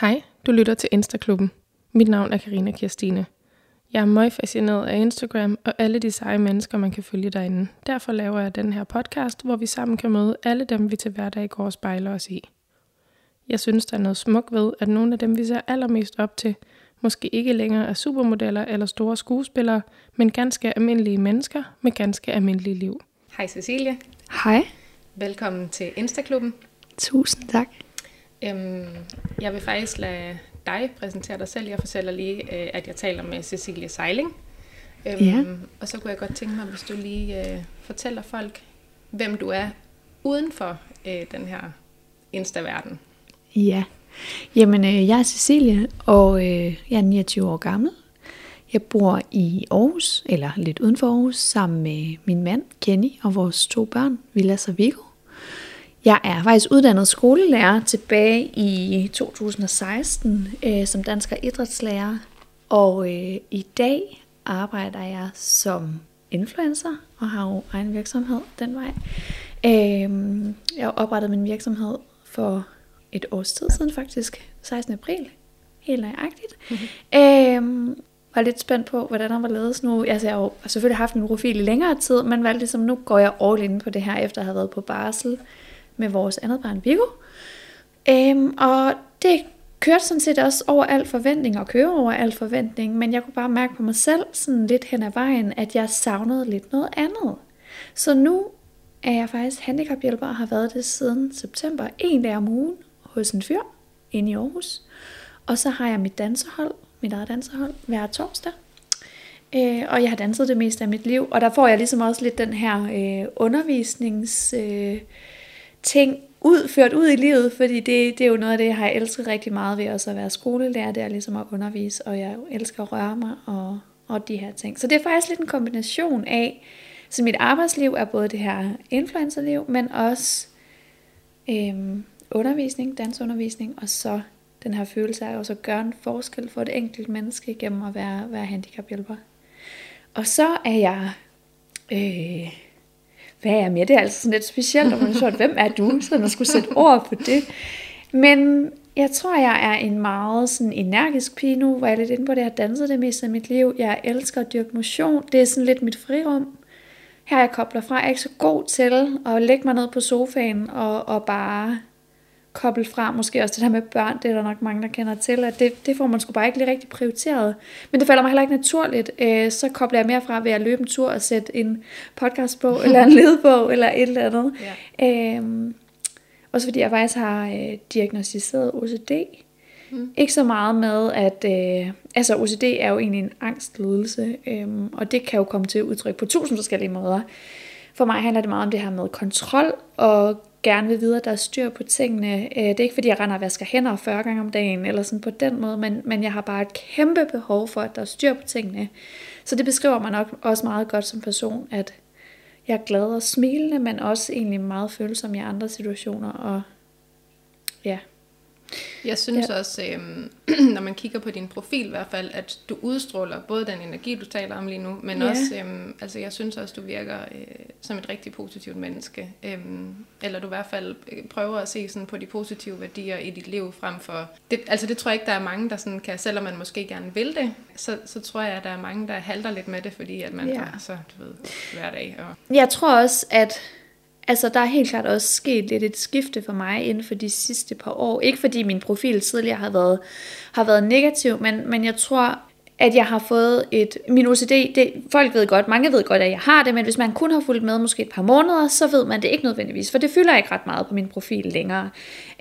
Hej, du lytter til Instaklubben. Mit navn er Karina Kirstine. Jeg er meget fascineret af Instagram og alle de seje mennesker, man kan følge derinde. Derfor laver jeg den her podcast, hvor vi sammen kan møde alle dem, vi til hverdag går og spejler os i. Jeg synes, der er noget smukt ved, at nogle af dem, vi ser allermest op til, måske ikke længere er supermodeller eller store skuespillere, men ganske almindelige mennesker med ganske almindelige liv. Hej Cecilie. Hej. Velkommen til Instaklubben. Tusind tak. Øhm, jeg vil faktisk lade dig præsentere dig selv. Jeg fortæller lige, øh, at jeg taler med Cecilie Seiling. Øhm, Ja. Og så kunne jeg godt tænke mig, hvis du lige øh, fortæller folk, hvem du er uden for øh, den her Insta-verden. Ja. Jamen, øh, jeg er Cecilie, og øh, jeg er 29 år gammel. Jeg bor i Aarhus, eller lidt uden for Aarhus, sammen med min mand, Kenny, og vores to børn, Vilas og Viggo. Jeg er faktisk uddannet skolelærer tilbage i 2016 øh, som dansk idrætslærer. Og øh, i dag arbejder jeg som influencer og har jo egen virksomhed den vej. Øh, jeg har oprettet min virksomhed for et års tid siden faktisk, 16. april, helt nøjagtigt. Mm-hmm. Øh, var lidt spændt på, hvordan der var ledes nu. Altså, jeg har jo selvfølgelig haft en profil i længere tid, men valgte ligesom, nu går jeg all in på det her, efter at have været på barsel med vores andet barn Viggo. Øhm, og det kørte sådan set også over al forventning, og kører over al forventning, men jeg kunne bare mærke på mig selv, sådan lidt hen ad vejen, at jeg savnede lidt noget andet. Så nu er jeg faktisk handicaphjælper og har været det siden september, en dag om ugen hos en fyr inde i Aarhus. Og så har jeg mit dansehold, mit eget dansehold, hver torsdag. Øh, og jeg har danset det meste af mit liv, og der får jeg ligesom også lidt den her øh, undervisnings... Øh, ting ud, ført ud i livet, fordi det, det er jo noget af det, jeg har elsket rigtig meget ved også at være skolelærer, det er ligesom at undervise, og jeg elsker at røre mig og, og de her ting. Så det er faktisk lidt en kombination af, så mit arbejdsliv er både det her influencerliv, men også øhm, undervisning, dansundervisning, og så den her følelse af også at gøre en forskel for et enkelt menneske gennem at være, være handicaphjælper. Og så er jeg... Øh, hvad er med? Det er altså sådan lidt specielt, og man er hvem er du? Så man skulle sætte ord på det. Men jeg tror, jeg er en meget sådan energisk pige nu, hvor jeg er lidt inde på det. Jeg har danset det meste af mit liv. Jeg elsker at dyrke motion. Det er sådan lidt mit frirum. Her jeg kobler fra. Jeg er ikke så god til at lægge mig ned på sofaen og, og bare koble fra. Måske også det der med børn, det er der nok mange, der kender til. At det, det får man sgu bare ikke lige rigtig prioriteret. Men det falder mig heller ikke naturligt. Øh, så kobler jeg mere fra ved at løbe en tur og sætte en podcast på, eller en ledbog, eller et eller andet. Ja. Øhm, også fordi jeg faktisk har øh, diagnostiseret OCD. Mm. Ikke så meget med, at øh, altså OCD er jo egentlig en angstlidelse, øhm, og det kan jo komme til udtryk på tusind forskellige måder. For mig handler det meget om det her med kontrol, og gerne vil vide, at der er styr på tingene. Øh, det er ikke fordi, jeg render og vasker hænder 40 gange om dagen, eller sådan på den måde, men, men jeg har bare et kæmpe behov for, at der er styr på tingene. Så det beskriver mig nok også meget godt som person, at jeg er glad og smilende, men også egentlig meget følsom i andre situationer, og ja, jeg synes Ja. også, øhm, når man kigger på din profil i hvert fald, at du udstråler både den energi, du taler om lige nu, men Ja. også, øhm, altså jeg synes også, du virker øh, som et rigtig positivt menneske. Øhm, eller du i hvert fald øh, prøver at se sådan på de positive værdier i dit liv frem for... Det, altså det tror jeg ikke, der er mange, der sådan kan, selvom man måske gerne vil det, så, så tror jeg, at der er mange, der halter lidt med det, fordi at man Ja. får, så du ved, hver dag. Og, Jeg tror også, at altså, der er helt klart også sket lidt et skifte for mig inden for de sidste par år. Ikke fordi min profil tidligere har været, har været negativ, men, men jeg tror, at jeg har fået et... Min OCD, det, folk ved godt, mange ved godt, at jeg har det, men hvis man kun har fulgt med måske et par måneder, så ved man det ikke nødvendigvis, for det fylder ikke ret meget på min profil længere.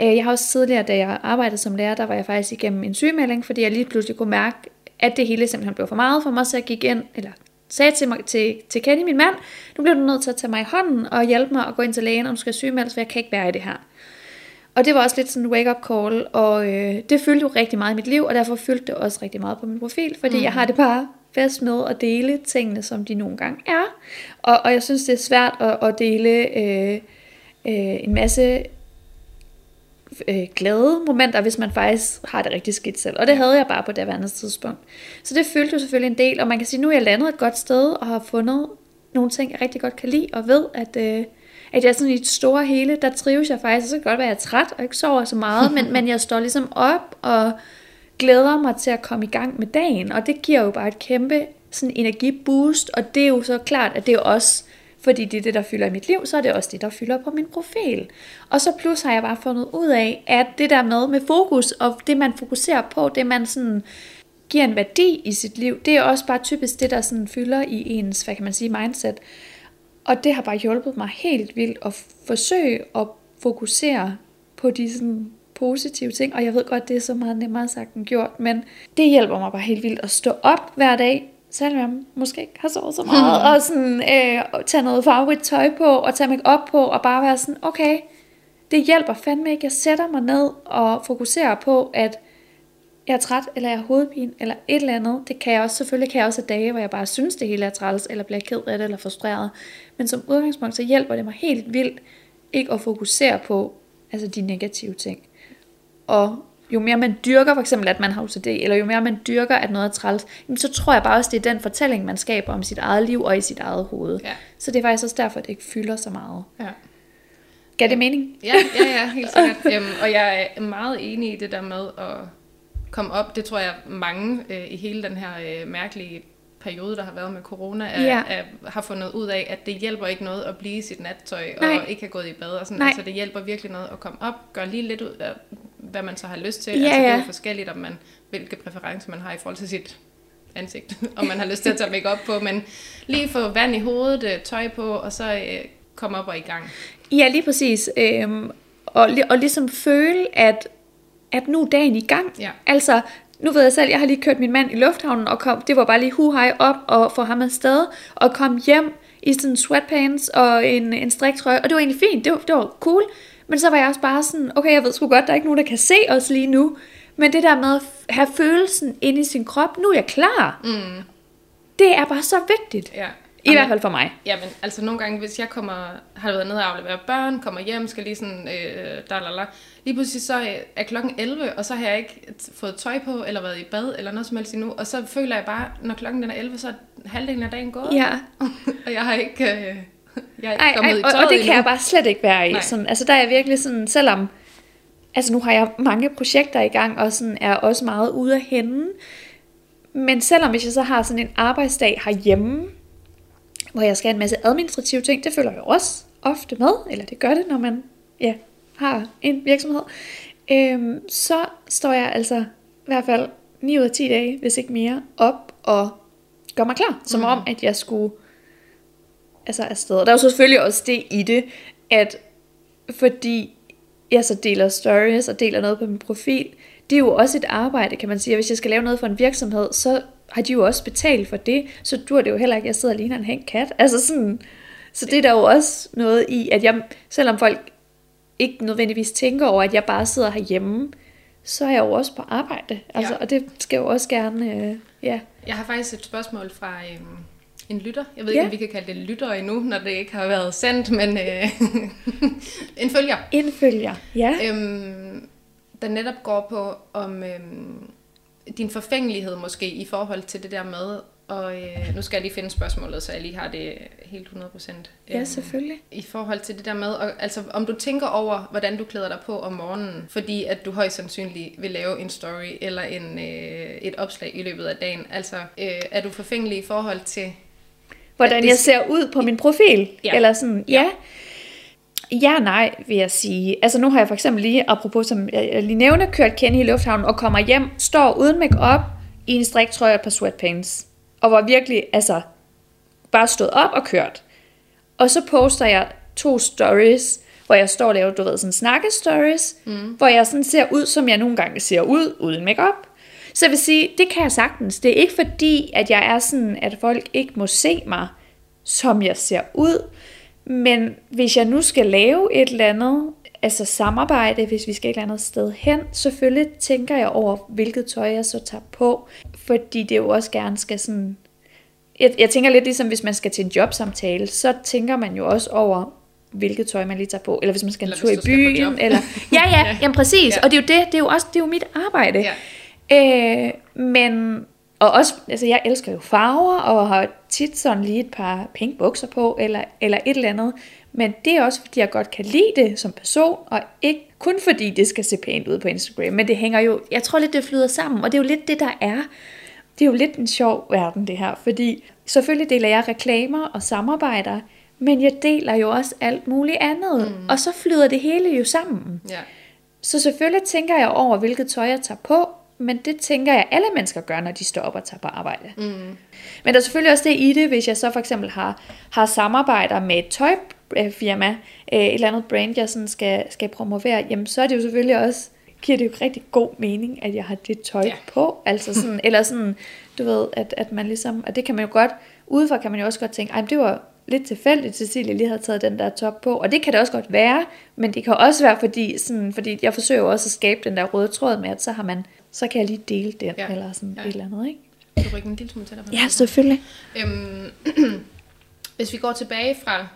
Øh, jeg har også tidligere, da jeg arbejdede som lærer, der var jeg faktisk igennem en sygemelding, fordi jeg lige pludselig kunne mærke, at det hele simpelthen blev for meget for mig, så jeg gik ind, eller sagde til, mig, til, til Kenny, min mand, nu bliver du nødt til at tage mig i hånden og hjælpe mig at gå ind til lægen, om du skal sygemeldes, for jeg kan ikke være i det her. Og det var også lidt sådan en wake-up call, og øh, det fyldte jo rigtig meget i mit liv, og derfor fyldte det også rigtig meget på min profil, fordi mm. jeg har det bare bedst med at dele tingene, som de nogle gange er. Og, og jeg synes, det er svært at, at dele øh, øh, en masse øh, glade momenter, hvis man faktisk har det rigtig skidt selv. Og det havde jeg bare på det andet tidspunkt. Så det følte jo selvfølgelig en del, og man kan sige, nu er jeg landet et godt sted, og har fundet nogle ting, jeg rigtig godt kan lide, og ved, at, øh, at jeg sådan i det store hele, der trives jeg faktisk. Så kan godt være, at jeg er træt og ikke sover så meget, men, men jeg står ligesom op og glæder mig til at komme i gang med dagen. Og det giver jo bare et kæmpe sådan energiboost, og det er jo så klart, at det er også fordi det er det, der fylder i mit liv, så er det også det, der fylder på min profil. Og så plus har jeg bare fundet ud af, at det der med med fokus, og det man fokuserer på, det man sådan giver en værdi i sit liv, det er også bare typisk det, der sådan fylder i ens, hvad kan man sige, mindset. Og det har bare hjulpet mig helt vildt at forsøge at fokusere på de sådan positive ting, og jeg ved godt, det er så meget nemmere sagt end gjort, men det hjælper mig bare helt vildt at stå op hver dag, selvom jeg måske ikke har sovet så meget, og sådan øh, tage noget farverigt tøj på, og tage mig op på, og bare være sådan, okay, det hjælper fandme ikke, jeg sætter mig ned og fokuserer på, at jeg er træt, eller jeg har hovedpine, eller et eller andet. Det kan jeg også, selvfølgelig kan jeg også have dage, hvor jeg bare synes, det hele er træls, eller bliver ked af det, eller frustreret. Men som udgangspunkt, så hjælper det mig helt vildt, ikke at fokusere på altså de negative ting. Og jo mere man dyrker for eksempel, at man har OCD, eller jo mere man dyrker, at noget er træls, så tror jeg bare også, det er den fortælling, man skaber om sit eget liv og i sit eget hoved. Ja. Så det er faktisk også derfor, at det ikke fylder så meget. Ja. Gav det mening? Ja, ja, ja, helt sikkert. Øhm, og jeg er meget enig i det der med at komme op. Det tror jeg mange øh, i hele den her øh, mærkelige periode, der har været med corona, er, Ja. er, har fundet ud af, at det hjælper ikke noget at blive i sit nattøj Nej. og ikke have gået i bad. Og sådan. Nej. Altså, det hjælper virkelig noget at komme op, gøre lige lidt ud af, hvad man så har lyst til. Ja, altså, det er jo forskelligt, om man, hvilke præferencer man har i forhold til sit ansigt, om man har lyst til at tage make op på, men lige få vand i hovedet, øh, tøj på, og så øh, komme op og i gang. Ja, lige præcis. Øhm, og, og ligesom føle, at, at nu er dagen i gang. Ja. Altså, nu ved jeg selv, jeg har lige kørt min mand i lufthavnen, og kom, det var bare lige hu hej op og få ham afsted, og kom hjem i sådan sweatpants og en, en striktrøje, og det var egentlig fint, det var, det var cool. Men så var jeg også bare sådan, okay, jeg ved sgu godt, der er ikke nogen, der kan se os lige nu, men det der med at have følelsen inde i sin krop, nu er jeg klar, Mm. det er bare så vigtigt. Ja. I hvert fald for mig. Jamen, altså nogle gange, hvis jeg kommer, har været nede og aflevere børn, kommer hjem, skal lige sådan, øh, dalala, lige pludselig så øh, er klokken 11, og så har jeg ikke fået tøj på, eller været i bad, eller noget som helst endnu, og så føler jeg bare, når klokken den er 11, så er halvdelen af dagen gået, Ja. og jeg har ikke, øh, jeg er ikke Ej, kommet ej, i og, og det kan endnu. jeg bare slet ikke være i. Nej. Sådan, altså der er jeg virkelig sådan, selvom, altså nu har jeg mange projekter i gang, og sådan er også meget ude af hende, men selvom hvis jeg så har sådan en arbejdsdag herhjemme, hvor jeg skal have en masse administrative ting, det følger jo også ofte med, eller det gør det, når man ja, har en virksomhed, øhm, så står jeg altså i hvert fald 9 ud af 10 dage, hvis ikke mere, op og gør mig klar, som om, at jeg skulle altså afsted. Der er jo selvfølgelig også det i det, at fordi jeg så deler stories og deler noget på min profil, det er jo også et arbejde, kan man sige. Og hvis jeg skal lave noget for en virksomhed, så har de jo også betalt for det, så dur det jo heller ikke, at jeg sidder og ligner en hængt kat. Altså sådan, så det er der jo også noget i, at jeg, selvom folk ikke nødvendigvis tænker over, at jeg bare sidder herhjemme, så er jeg jo også på arbejde. Altså, Ja. Og det skal jo også gerne, øh, ja. Jeg har faktisk et spørgsmål fra øhm, en lytter. Jeg ved Ja. ikke, om vi kan kalde det lytter endnu, når det ikke har været sendt, men øh, en følger. Indfølger, ja. øhm, der netop går på om øhm, din forfængelighed måske i forhold til det der med, og øh, nu skal jeg lige finde spørgsmålet, så jeg lige har det helt 100%. Ja, selvfølgelig. I forhold til det der med, og, altså om du tænker over, hvordan du klæder dig på om morgenen, fordi at du højst sandsynligt vil lave en story eller en, øh, et opslag i løbet af dagen. Altså, øh, er du forfængelig i forhold til... Hvordan det jeg ser ud på min profil. Ja. Eller sådan, ja. Ja, nej, vil jeg sige. Altså nu har jeg for eksempel lige, apropos som jeg lige nævner, kørt Kenny i lufthavnen og kommer hjem, står uden makeup i en striktrøje og et par sweatpants. Og var virkelig, altså, bare stået op og kørt. Og så poster jeg to stories, hvor jeg står og laver, du ved, sådan snakke-stories, mm. hvor jeg sådan ser ud, som jeg nogle gange ser ud, uden makeup. Så jeg vil sige, det kan jeg sagtens. Det er ikke fordi, at jeg er sådan, at folk ikke må se mig, som jeg ser ud. Men hvis jeg nu skal lave et eller andet, altså samarbejde, hvis vi skal et eller andet sted hen, selvfølgelig tænker jeg over, hvilket tøj jeg så tager på. Fordi det jo også gerne skal sådan... Jeg, jeg tænker lidt ligesom, hvis man skal til en jobsamtale, så tænker man jo også over, hvilket tøj man lige tager på. Eller hvis man skal en tur i byen. Eller, ja, ja, Ja. jamen præcis. Ja. Og det er jo det, det er jo også det er jo mit arbejde. Ja. Øh, men og også, altså jeg elsker jo farver, og har tit sådan lige et par pink bukser på, eller, eller et eller andet. Men det er også, fordi jeg godt kan lide det som person, og ikke kun fordi det skal se pænt ud på Instagram. Men det hænger jo, jeg tror lidt, det flyder sammen, og det er jo lidt det, der er. Det er jo lidt en sjov verden, det her, fordi selvfølgelig deler jeg reklamer og samarbejder, men jeg deler jo også alt muligt andet, mm. og så flyder det hele jo sammen. Ja. Så selvfølgelig tænker jeg over, hvilket tøj jeg tager på, men det tænker jeg, alle mennesker gør, når de står op og tager på arbejde. Mm. Men der er selvfølgelig også det i det, hvis jeg så for eksempel har, har samarbejder med et tøjfirma, øh, et eller andet brand, jeg sådan skal, skal promovere, jamen så er det jo selvfølgelig også, giver det jo rigtig god mening, at jeg har det tøj Ja. på. Altså sådan, eller sådan, du ved, at, at man ligesom, og det kan man jo godt, udefra kan man jo også godt tænke, ej, det var lidt tilfældigt, Cecilie lige havde taget den der top på, og det kan det også godt være, men det kan også være, fordi, sådan, fordi jeg forsøger også at skabe den der røde tråd med, at så har man, så kan jeg lige dele den, Ja. eller sådan Ja. et eller andet, ikke? Kan du rykke en lille smule dig? på Ja, selvfølgelig. Øhm, hvis vi går tilbage fra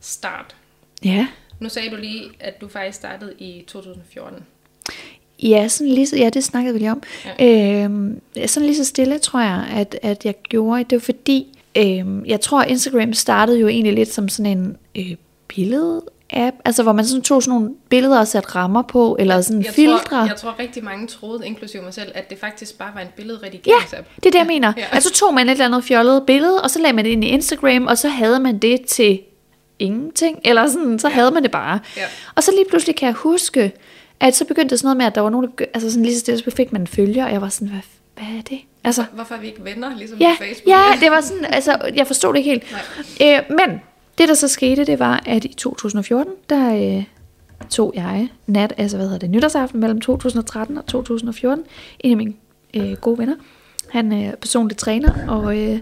start. Ja. Nu sagde du lige, at du faktisk startede i 2014. Ja, sådan lige så, ja, det snakkede vi lige om. Ja. Øhm, sådan lige så stille, tror jeg, at, at jeg gjorde. Det var fordi, øhm, jeg tror, Instagram startede jo egentlig lidt som sådan en øh, billede-app, altså hvor man sådan tog sådan nogle billeder og satte rammer på, eller sådan jeg filtre. Tror, jeg tror rigtig mange troede, inklusive mig selv, at det faktisk bare var en billedredigeringsapp. Ja, det er det, jeg mener. Ja. Altså tog man et eller andet fjollet billede, og så lagde man det ind i Instagram, og så havde man det til ingenting, eller sådan, så ja. havde man det bare. Ja. Og så lige pludselig kan jeg huske, at så begyndte det sådan noget med, at der var nogen, der begyndte, altså sådan lige så stille, så fik man en følger, og jeg var sådan, hvad, hvad er det? Altså, Hvorfor er vi ikke venner, ligesom ja, på Facebook? ja, det var sådan, altså, jeg forstod det ikke helt. Øh, men det, der så skete, det var, at i 2014, der øh, tog jeg nat, altså hvad hedder det, nytårsaften mellem 2013 og 2014, en af mine øh, gode venner, han er personlig træner, og øh,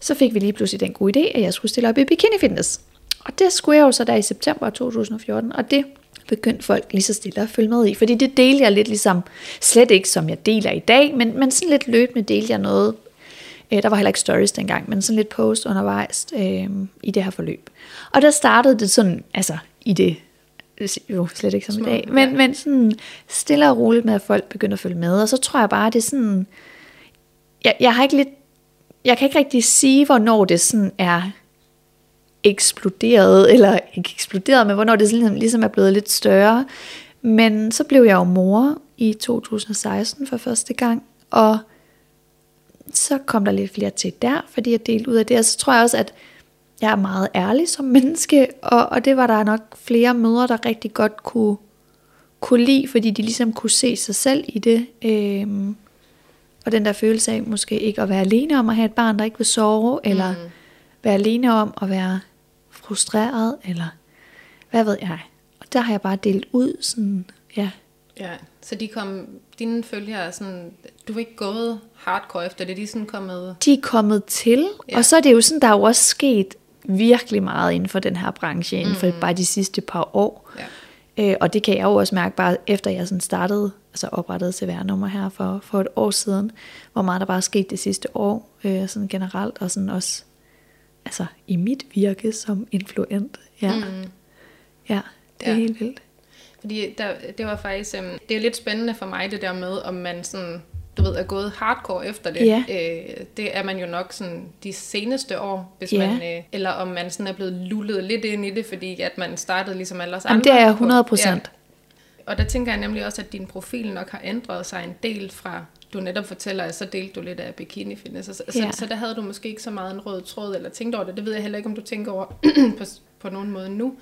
så fik vi lige pludselig den gode idé, at jeg skulle stille op i bikini fitness. Og det skulle jeg jo så der i september 2014, og det begyndte folk lige så stille at følge med i, fordi det delte jeg lidt ligesom, slet ikke som jeg deler i dag, men, men sådan lidt løbende delte jeg noget Øh, der var heller ikke stories dengang, men sådan lidt post undervejs øh, i det her forløb. Og der startede det sådan, altså i det, jo slet ikke som Små, i dag, ja. men, men sådan stille og roligt med, at folk begynder at følge med. Og så tror jeg bare, det er sådan, jeg, jeg har ikke lidt, jeg kan ikke rigtig sige, hvornår det sådan er eksploderet, eller ikke eksploderet, men hvornår det ligesom, ligesom er blevet lidt større. Men så blev jeg jo mor i 2016 for første gang, og så kom der lidt flere til der, fordi jeg delte ud af det. Og så tror jeg også, at jeg er meget ærlig som menneske, og, og det var der nok flere mødre, der rigtig godt kunne, kunne lide, fordi de ligesom kunne se sig selv i det. Øhm, og den der følelse af måske ikke at være alene om at have et barn, der ikke vil sove, eller Mm. være alene om at være frustreret, eller hvad ved jeg. Og der har jeg bare delt ud sådan, ja, Ja, så de kom, dine følgere er sådan, du er ikke gået hardcore efter det, de er sådan kommet, de er kommet til, Ja. og så er det jo sådan, der er jo også sket virkelig meget inden for den her branche, inden for bare de sidste par år. ja. Øh, og det kan jeg jo også mærke bare efter jeg sådan startede, altså oprettede CVR-nummer her for, for et år siden, hvor meget der bare er sket det sidste år, øh, sådan generelt, og sådan også altså i mit virke som influent. Ja, mm. ja det er Ja. helt vildt. Fordi der, det var faktisk, øhm, det er lidt spændende for mig det der med, om man sådan, du ved, er gået hardcore efter det. Ja. Øh, det er man jo nok sådan de seneste år, hvis Ja. man, øh, eller om man sådan er blevet lullet lidt ind i det, fordi at man startede ligesom alle os Jamen, andre. det er jeg på- 100%. Ja. Og der tænker jeg nemlig også, at din profil nok har ændret sig en del fra, du netop fortæller, at så delte du lidt af bikini fitness. Så, Ja. så, så der havde du måske ikke så meget en rød tråd, eller tænkt over det. Det ved jeg heller ikke, om du tænker over på, på nogen måde nu.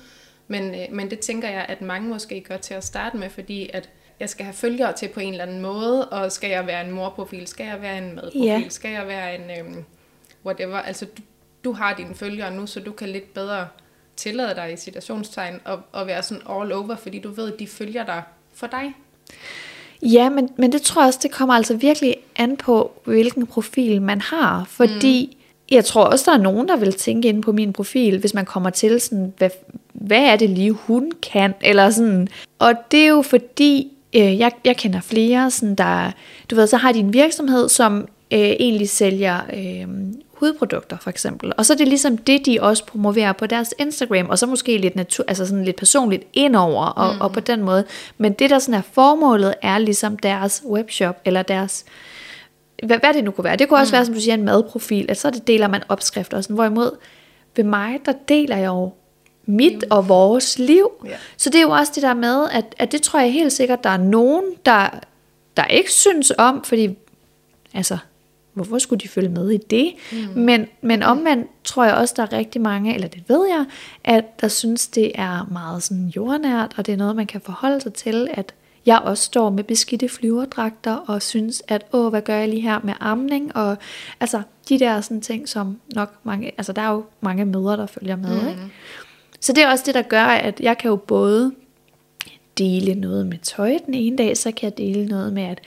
Men, øh, men det tænker jeg, at mange måske gør til at starte med, fordi at jeg skal have følgere til på en eller anden måde, og skal jeg være en morprofil, skal jeg være en madprofil, Ja. skal jeg være en øhm, whatever. Altså, du, du har dine følgere nu, så du kan lidt bedre tillade dig i citationstegn og, og være sådan all over, fordi du ved, at de følger dig for dig. Ja, men, men det tror jeg også, det kommer altså virkelig an på, hvilken profil man har. Fordi mm. jeg tror også, der er nogen, der vil tænke ind på min profil, hvis man kommer til sådan, hvad, hvad er det lige, hun kan? Eller sådan. Og det er jo fordi, øh, jeg, jeg kender flere, sådan der, du ved, så har de en virksomhed, som øh, egentlig sælger øh, hudprodukter for eksempel. Og så er det ligesom det, de også promoverer på deres Instagram, og så måske lidt, natur, altså sådan lidt personligt indover, og, mm. og på den måde. Men det, der sådan er formålet, er ligesom deres webshop, eller deres hvad, hvad det nu kunne være. Det kunne også mm. være, som du siger, en madprofil, at så det deler man opskrifter og sådan, hvorimod ved mig, der deler jeg jo mit og vores liv. Ja. Så det er jo også det der med, at, at det tror jeg helt sikkert, der er nogen, der, der ikke synes om, fordi altså, hvorfor skulle de følge med i det? Mm. Men, men omvendt tror jeg også, der er rigtig mange, eller det ved jeg, at der synes, det er meget sådan jordnært, og det er noget, man kan forholde sig til, at jeg også står med beskidte flyverdragter og synes, at åh, hvad gør jeg lige her med amning? Og altså, de der sådan ting, som nok mange, altså der er jo mange møder, der følger med, mm. ikke? Så det er også det, der gør, at jeg kan jo både dele noget med tøj den ene dag, så kan jeg dele noget med, at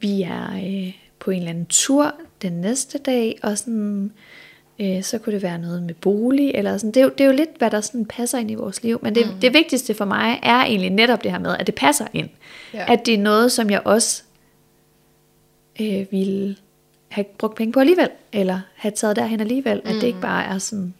vi er øh, på en eller anden tur den næste dag, og sådan, øh, så kunne det være noget med bolig, eller sådan. Det, er jo, det er jo lidt, hvad der sådan passer ind i vores liv, men det, mm. det vigtigste for mig er egentlig netop det her med, at det passer ind. Ja. At det er noget, som jeg også øh, ville have brugt penge på alligevel, eller have taget derhen alligevel, mm. at det ikke bare er sådan,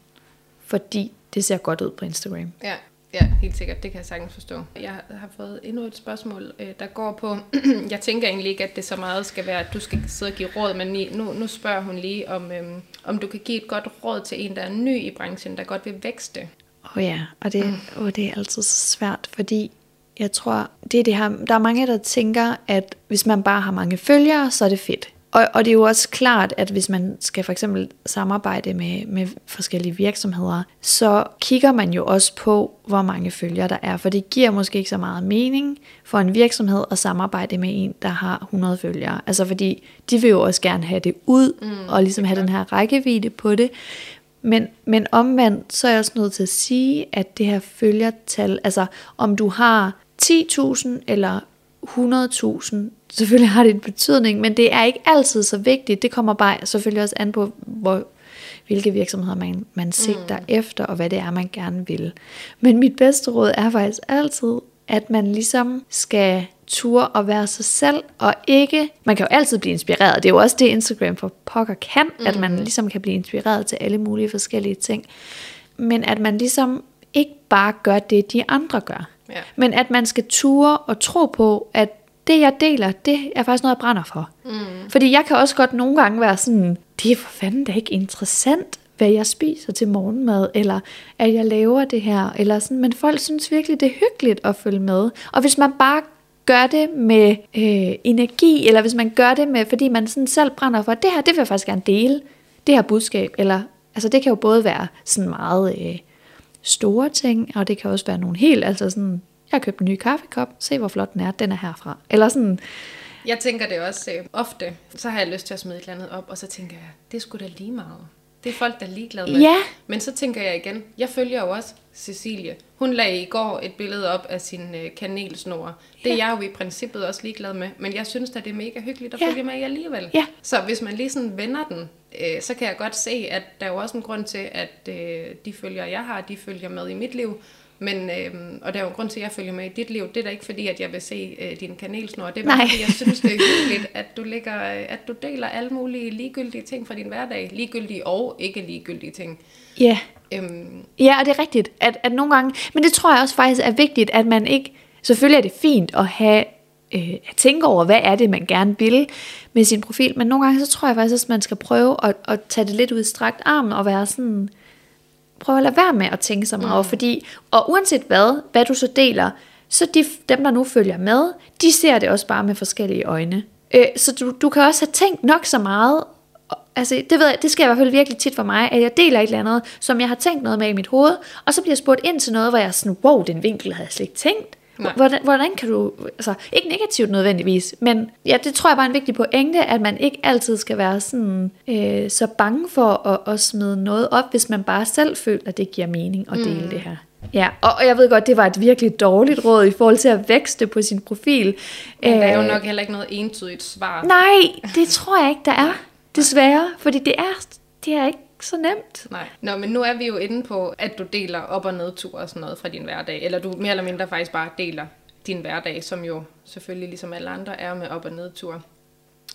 fordi det ser godt ud på Instagram. Ja, ja, helt sikkert. Det kan jeg sagtens forstå. Jeg har fået endnu et spørgsmål, øh, der går på, jeg tænker egentlig ikke, at det så meget skal være, at du skal sidde og give råd, men nu, nu spørger hun lige, om, øhm, om du kan give et godt råd til en, der er ny i branchen, der godt vil vækste. Åh oh ja, og det, mm. oh, det er altid så svært, fordi jeg tror, det er det her, der er mange, der tænker, at hvis man bare har mange følgere, så er det fedt. Og, og det er jo også klart, at hvis man skal for eksempel samarbejde med, med forskellige virksomheder, så kigger man jo også på, hvor mange følgere der er. For det giver måske ikke så meget mening for en virksomhed at samarbejde med en, der har 100 følgere. Altså fordi de vil jo også gerne have det ud, mm, og ligesom have den her rækkevidde på det. Men, men omvendt, så er jeg også nødt til at sige, at det her følgertal, altså om du har 10.000 eller 100.000, selvfølgelig har det en betydning, men det er ikke altid så vigtigt. Det kommer bare selvfølgelig også an på, hvor, hvilke virksomheder man, man sigter mm. efter, og hvad det er, man gerne vil. Men mit bedste råd er faktisk altid, at man ligesom skal ture og være sig selv, og ikke, man kan jo altid blive inspireret, det er jo også det Instagram for pokker kan, mm. at man mm. ligesom kan blive inspireret til alle mulige forskellige ting, men at man ligesom ikke bare gør det, de andre gør. Ja. Men at man skal ture og tro på, at det jeg deler, det er faktisk noget, jeg brænder for. Mm. Fordi jeg kan også godt nogle gange være sådan, det er for fanden da ikke interessant, hvad jeg spiser til morgenmad, eller at jeg laver det her, eller sådan, men folk synes virkelig, det er hyggeligt at følge med. Og hvis man bare gør det med øh, energi, eller hvis man gør det med, fordi man sådan selv brænder for, det her, det vil jeg faktisk gerne dele, det her budskab, eller, altså det kan jo både være sådan meget øh, store ting, og det kan også være nogle helt, altså sådan, jeg har købt en ny kaffekop, se hvor flot den er, den er herfra. Eller sådan, jeg tænker det også øh, ofte, så har jeg lyst til at smide et eller andet op, og så tænker jeg, det skulle da lige meget. Det er folk, der er ligeglade med. Ja. Men så tænker jeg igen, jeg følger jo også Cecilie. Hun lagde i går et billede op af sin øh, kanelsnor. Det er ja. jeg jo i princippet også ligeglad med. Men jeg synes at det er mega hyggeligt at ja. følge med i alligevel. Ja. Så hvis man lige sådan vender den, øh, så kan jeg godt se, at der er jo også en grund til, at øh, de følger, jeg har, de følger med i mit liv. Men, øhm, og der er jo en grund til, at jeg følger med i dit liv. Det er da ikke fordi, at jeg vil se øh, din kanelsnor. Det er bare Nej. fordi, jeg synes, det er hyggeligt, at du, ligger, at du deler alle mulige ligegyldige ting fra din hverdag. Ligegyldige og ikke ligegyldige ting. Ja. Øhm. Ja, og det er rigtigt, at, at nogle gange... Men det tror jeg også faktisk er vigtigt, at man ikke... Selvfølgelig er det fint at have øh, at tænke over, hvad er det, man gerne vil med sin profil. Men nogle gange, så tror jeg faktisk, at man skal prøve at, at tage det lidt ud i strakt arm og være sådan, prøv at lade være med at tænke så meget, mm. fordi, og uanset hvad, hvad du så deler, så de, dem, der nu følger med, de ser det også bare med forskellige øjne. Øh, så du, du kan også have tænkt nok så meget, altså det ved jeg, det sker i hvert fald virkelig tit for mig, at jeg deler et eller andet, som jeg har tænkt noget med i mit hoved, og så bliver jeg spurgt ind til noget, hvor jeg er sådan, wow, den vinkel havde jeg slet ikke tænkt. Hvordan, hvordan kan du, altså ikke negativt nødvendigvis, men ja, det tror jeg bare er en vigtig pointe, at man ikke altid skal være sådan øh, så bange for at, at smide noget op, hvis man bare selv føler, at det giver mening at dele mm. det her. Ja, og, og jeg ved godt, det var et virkelig dårligt råd i forhold til at vækste på sin profil. Men der er jo øh, nok heller ikke noget entydigt svar. Nej, det tror jeg ikke, der er. Desværre, fordi det er, det er ikke så nemt. Nej. Nå, men nu er vi jo inde på, at du deler op- og nedtur og sådan noget fra din hverdag. Eller du mere eller mindre faktisk bare deler din hverdag, som jo selvfølgelig ligesom alle andre er med op- og nedtur.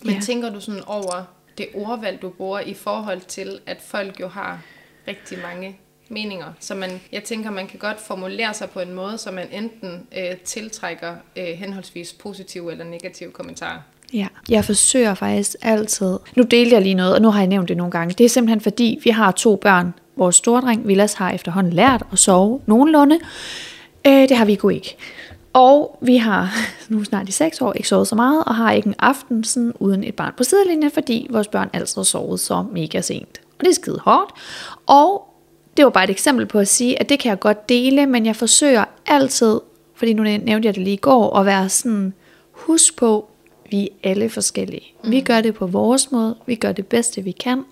Men ja. tænker du sådan over det ordvalg, du bruger i forhold til, at folk jo har rigtig mange meninger. Så man, jeg tænker, man kan godt formulere sig på en måde, så man enten øh, tiltrækker øh, henholdsvis positive eller negative kommentarer. Ja, jeg forsøger faktisk altid. Nu deler jeg lige noget, og nu har jeg nævnt det nogle gange. Det er simpelthen fordi, vi har to børn. Vores store dreng, Vilas, har efterhånden lært at sove nogenlunde. Øh, det har vi ikke. Og vi har nu snart i seks år ikke sovet så meget, og har ikke en aften sådan, uden et barn på sidelinjen, fordi vores børn altid har sovet så mega sent. Og det er skide hårdt. Og det var bare et eksempel på at sige, at det kan jeg godt dele, men jeg forsøger altid, fordi nu nævnte jeg det lige i går, at være sådan, husk på, vi er alle forskellige. Mm. Vi gør det på vores måde, vi gør det bedste vi kan.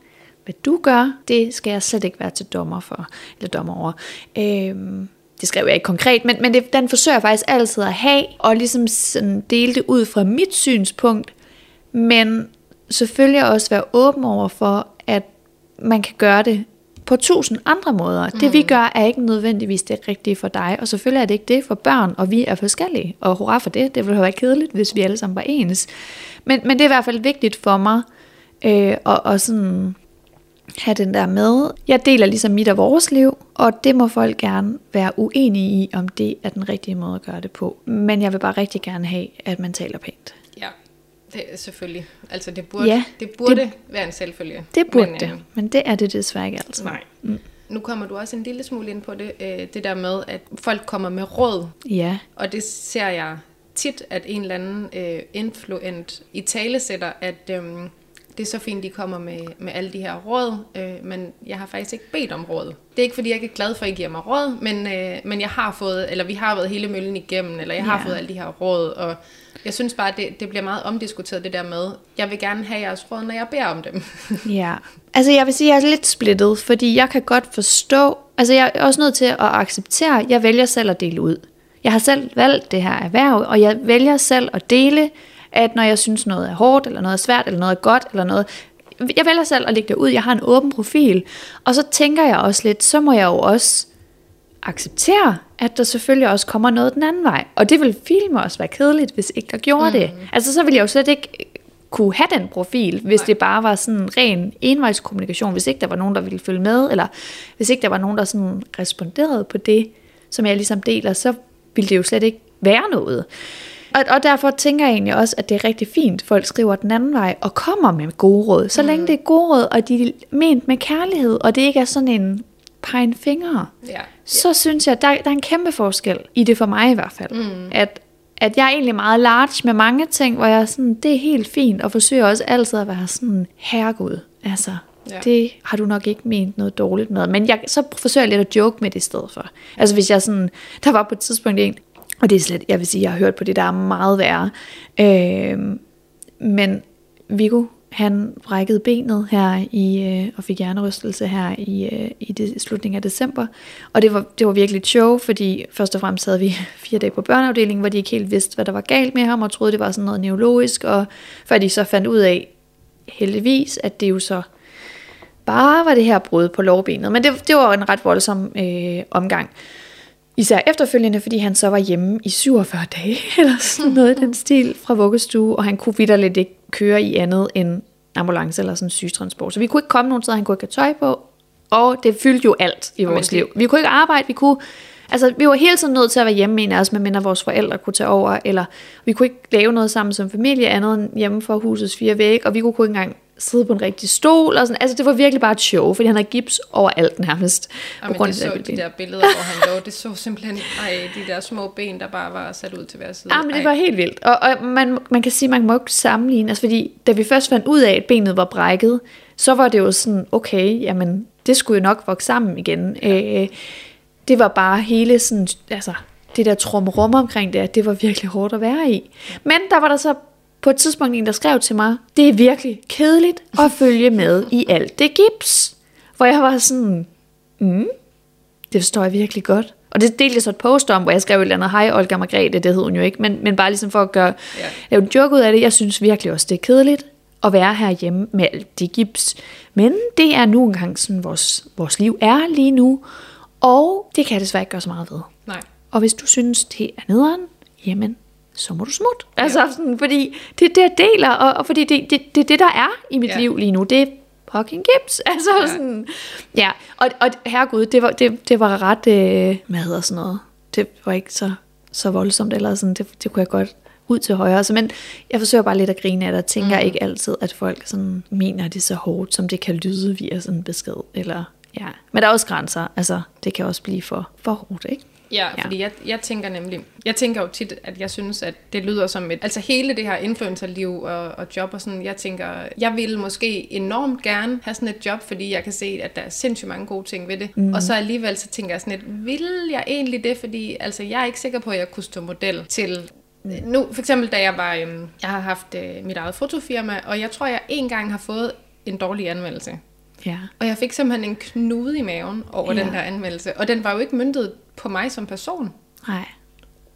Hvad du gør, det skal jeg slet ikke være til dommer for, eller dommer over. Øhm, det skrev jeg ikke konkret, men, men det, den forsøger jeg faktisk altid at have, og ligesom sådan dele det ud fra mit synspunkt, men selvfølgelig også være åben over for, at man kan gøre det på tusind andre måder. Mm. Det vi gør er ikke nødvendigvis det rigtige for dig, og selvfølgelig er det ikke det for børn, og vi er forskellige, og hurra for det, det ville have været kedeligt, hvis vi alle sammen var ens. Men, men det er i hvert fald vigtigt for mig, øh, at, at sådan have den der med. Jeg deler ligesom mit og vores liv, og det må folk gerne være uenige i, om det er den rigtige måde at gøre det på. Men jeg vil bare rigtig gerne have, at man taler pænt. Det er selvfølgelig. Altså det burde, ja, det burde det, være en selvfølge. Det burde men, det, øh, men det er det desværre ikke altid. Nej. Mm. Nu kommer du også en lille smule ind på det, øh, det der med, at folk kommer med råd. Ja. Og det ser jeg tit, at en eller anden øh, influent i tale sætter, at... Øh, det er så fint, de kommer med, med alle de her råd, øh, men jeg har faktisk ikke bedt om råd. Det er ikke, fordi jeg ikke er glad for, at I giver mig råd, men, øh, men jeg har fået, eller vi har været hele møllen igennem, eller jeg har ja. fået alle de her råd, og jeg synes bare, det, det bliver meget omdiskuteret, det der med, jeg vil gerne have jeres råd, når jeg beder om dem. ja, altså jeg vil sige, at jeg er lidt splittet, fordi jeg kan godt forstå, altså jeg er også nødt til at acceptere, at jeg vælger selv at dele ud. Jeg har selv valgt det her erhverv, og jeg vælger selv at dele at når jeg synes noget er hårdt, eller noget er svært, eller noget er godt, eller noget, jeg vælger selv at lægge det ud, jeg har en åben profil, og så tænker jeg også lidt, så må jeg jo også acceptere, at der selvfølgelig også kommer noget den anden vej. Og det vil filme også være kedeligt, hvis ikke der gjorde mm. det. Altså så vil jeg jo slet ikke kunne have den profil, hvis Nej. det bare var sådan ren envejskommunikation, hvis ikke der var nogen, der ville følge med, eller hvis ikke der var nogen, der sådan responderede på det, som jeg ligesom deler, så ville det jo slet ikke være noget. Og, og derfor tænker jeg egentlig også, at det er rigtig fint, folk skriver den anden vej og kommer med gode råd. Så mm. længe det er gode råd, og de er ment med kærlighed, og det ikke er sådan en pegen fingre, ja. så ja. synes jeg, der, der er en kæmpe forskel i det for mig i hvert fald. Mm. At, at jeg er egentlig meget large med mange ting, hvor jeg er sådan, det er helt fint, og forsøger også altid at være sådan, herregud, altså, Ja. Det har du nok ikke ment noget dårligt med. Men jeg, så forsøger jeg lidt at joke med det i stedet for. Altså hvis jeg sådan, der var på et tidspunkt en, og det er slet, jeg vil sige, jeg har hørt på det, der er meget værre. Øh, men Viggo, han brækkede benet her i, øh, og fik hjernerystelse her i, øh, i det, slutningen af december. Og det var, det var virkelig et show, fordi først og fremmest havde vi fire dage på børneafdelingen, hvor de ikke helt vidste, hvad der var galt med ham, og troede, det var sådan noget neurologisk. Og før de så fandt ud af, heldigvis, at det jo så bare var det her brud på lårbenet. Men det, det var en ret voldsom øh, omgang. Især efterfølgende, fordi han så var hjemme i 47 dage, eller sådan noget i den stil, fra vuggestue, og han kunne vidderligt ikke køre i andet end ambulance eller sådan sygtransport. Så vi kunne ikke komme nogen steder, han kunne ikke have tøj på, og det fyldte jo alt i vores liv. Vi kunne ikke arbejde, vi kunne... Altså, vi var hele tiden nødt til at være hjemme med os, medmindre vores forældre kunne tage over, eller vi kunne ikke lave noget sammen som familie, andet end hjemme for husets fire vægge, og vi kunne ikke engang sidde på en rigtig stol. Og sådan. Altså, det var virkelig bare et show, fordi han havde gips over alt nærmest. Ja, på grund det af så de der billeder, hvor han lå, det så simpelthen, ej, de der små ben, der bare var sat ud til hver side. Ja, men det var helt vildt. Og, og man, man kan sige, man må ikke sammenligne, altså fordi da vi først fandt ud af, at benet var brækket, så var det jo sådan, okay, jamen, det skulle jo nok vokse sammen igen. Ja. Øh, det var bare hele sådan, altså, det der trumrum omkring det, det var virkelig hårdt at være i. Men der var der så på et tidspunkt en, der skrev til mig, det er virkelig kedeligt at følge med i alt det gips. Hvor jeg var sådan, mm, det forstår jeg virkelig godt. Og det delte jeg så et post om, hvor jeg skrev et eller andet, hej Olga Margrethe, det hed hun jo ikke, men, men bare ligesom for at gøre, ja. lave en joke ud af det, jeg synes virkelig også, det er kedeligt at være herhjemme med alt det gips. Men det er nu engang sådan, vores, vores liv er lige nu, og det kan jeg desværre ikke gøre så meget ved. Nej. Og hvis du synes, det er nederen, jamen, så må du smutte. Altså, ja. sådan, fordi det er det, jeg deler, og, og fordi det, det, det er det, der er i mit ja. liv lige nu. Det er fucking gips. Altså, ja. sådan, ja. Og, og herregud, det var, det, det var ret, øh, hvad hedder sådan noget, det var ikke så, så voldsomt, eller sådan, det, det kunne jeg godt ud til højre. Så, men jeg forsøger bare lidt at grine af det, og tænker Mm. ikke altid, at folk sådan mener det så hårdt, som det kan lyde via sådan en besked. Eller, ja. Men der er også grænser. Altså, det kan også blive for, for hårdt, ikke? Ja, Ja. fordi jeg, jeg tænker nemlig, jeg tænker jo tit, at jeg synes, at det lyder som et, altså hele det her influencerliv og, og job og sådan, jeg tænker, jeg vil måske enormt gerne have sådan et job, fordi jeg kan se, at der er sindssygt mange gode ting ved det. Mm. Og så alligevel så tænker jeg sådan lidt, vil jeg egentlig det, fordi altså jeg er ikke sikker på, at jeg kunne stå model til nu, for eksempel da jeg var, øhm, jeg har haft øh, mit eget fotofirma, og jeg tror, jeg en gang har fået en dårlig anmeldelse. Ja. Og jeg fik simpelthen en knude i maven over Ja. ja. den der anmeldelse. Og den var jo ikke myndet på mig som person. Nej.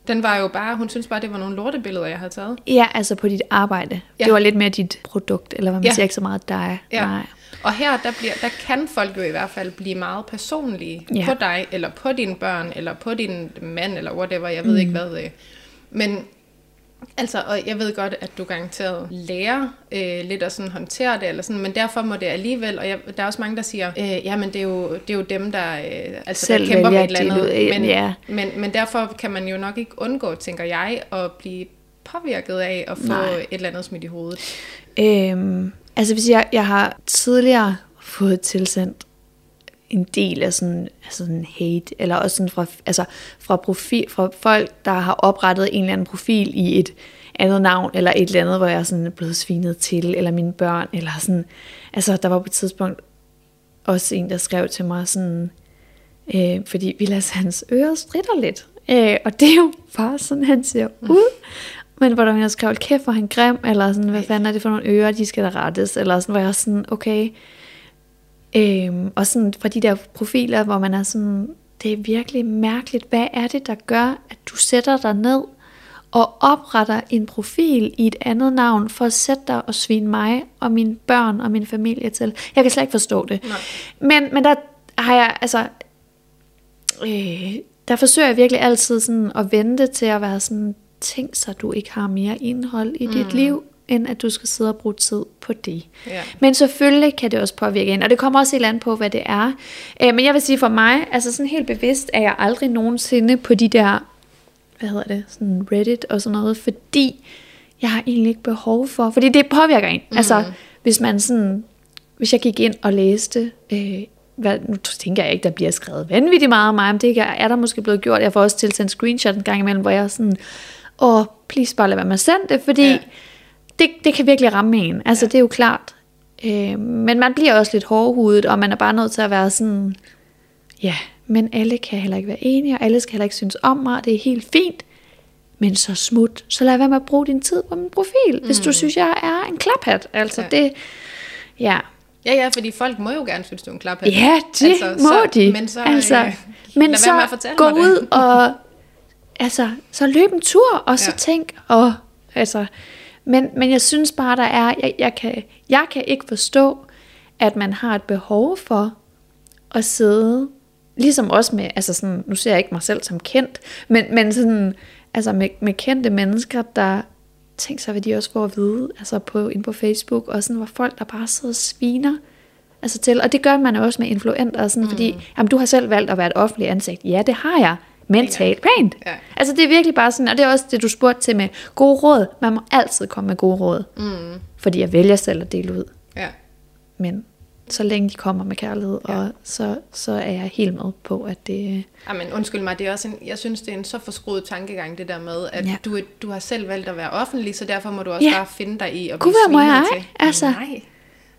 Den var jo bare, hun synes bare, det var nogle lortebilleder, jeg havde taget. Ja, altså på dit arbejde. Ja. Det var lidt mere dit produkt, eller hvad man ja. Siger, ikke så meget dig. Ja. Nej. Og her, der, bliver, der kan folk jo i hvert fald blive meget personlige Ja. på dig, eller på dine børn, eller på din mand, eller whatever, jeg ved mm. ikke hvad. Men altså, og jeg ved godt, at du garanteret lærer øh, lidt at sådan håndtere det, eller sådan, men derfor må det alligevel, og jeg, der er også mange, der siger, øh, ja, men det er jo, det er jo dem, der, øh, altså, Selv der kæmper med et eller andet. Men, Ja. men, men derfor kan man jo nok ikke undgå, tænker jeg, at blive påvirket af at få Nej. et eller andet smidt i hovedet. Øhm, altså hvis jeg, jeg har tidligere fået tilsendt en del af sådan, altså sådan hate, eller også sådan fra, altså fra, profil, fra folk, der har oprettet en eller anden profil i et andet navn, eller et eller andet, hvor jeg er sådan blevet svinet til, eller mine børn, eller sådan, altså der var på et tidspunkt også en, der skrev til mig sådan, øh, fordi Vilas hans ører stritter lidt, øh, og det er jo bare sådan, han ser ud, men hvor der var en, der skrev, "Hold kæft, hvor er han grim, eller sådan, hvad fanden er det for nogle ører, de skal da rettes, eller sådan, hvor jeg er sådan, okay, Øhm, og sådan fra de der profiler, hvor man er sådan, det er virkelig mærkeligt, hvad er det, der gør, at du sætter dig ned og opretter en profil i et andet navn, for at sætte dig og svine mig og mine børn og min familie til. Jeg kan slet ikke forstå det. Nej. Men, men der har jeg, altså, øh, der forsøger jeg virkelig altid sådan at vente til at være sådan, tænk så du ikke har mere indhold i dit liv, end at du skal sidde og bruge tid på det. Ja. Men selvfølgelig kan det også påvirke en, og det kommer også helt an på, hvad det er. Øh, men jeg vil sige for mig, altså sådan helt bevidst, er jeg aldrig nogensinde på de der, hvad hedder det, sådan Reddit og sådan noget, fordi jeg har egentlig ikke behov for, fordi det påvirker en. Mm. Altså, hvis man sådan, hvis jeg gik ind og læste, øh, hvad, nu tænker jeg ikke, der bliver skrevet vanvittigt meget om mig, men det er der måske blevet gjort. Jeg får også tilsendt screenshot en gang imellem, hvor jeg er sådan, åh, please bare lad være med at sende det, fordi Ja. Det, det kan virkelig ramme en. Altså, ja. det er jo klart. Øh, men man bliver også lidt hårdhudet, og man er bare nødt til at være sådan, ja, men alle kan heller ikke være enige, og alle skal heller ikke synes om mig, og det er helt fint. Men så smut, så lad være med at bruge din tid på min profil, mm. hvis du synes, jeg er en klaphat. Altså Ja. det, ja. Ja, ja, fordi folk må jo gerne synes, du er en klaphat. Ja, det altså, må så, de. Men så, altså, øh, men så gå ud og altså, så løb en tur, og så Ja. tænk, og altså, men, men jeg synes bare, der er, jeg, jeg, kan, jeg kan ikke forstå, at man har et behov for at sidde, ligesom også med, altså sådan, nu ser jeg ikke mig selv som kendt, men, men sådan, altså med, med kendte mennesker, der tænker sig, hvad de også får at vide, altså på, inde på Facebook, og sådan, hvor folk, der bare sidder og sviner, altså til, og det gør man også med influenter, sådan, mm. fordi, jamen, du har selv valgt at være et offentligt ansigt, ja, det har jeg, men Ja. tal pænt. Ja. Altså det er virkelig bare sådan, og det er også det, du spurgte til med gode råd. Man må altid komme med gode råd, Mm, fordi jeg vælger selv at dele ud. ja. Men så længe de kommer med kærlighed, ja. og så, så er jeg helt med på, at det... Jamen, undskyld mig, det er også en, jeg synes, det er en så forskruet tankegang, det der med, at Ja. du, du har selv valgt at være offentlig, så derfor må du også Ja. bare finde dig i at Gud, blive hvor må jeg? til. Altså. Nej.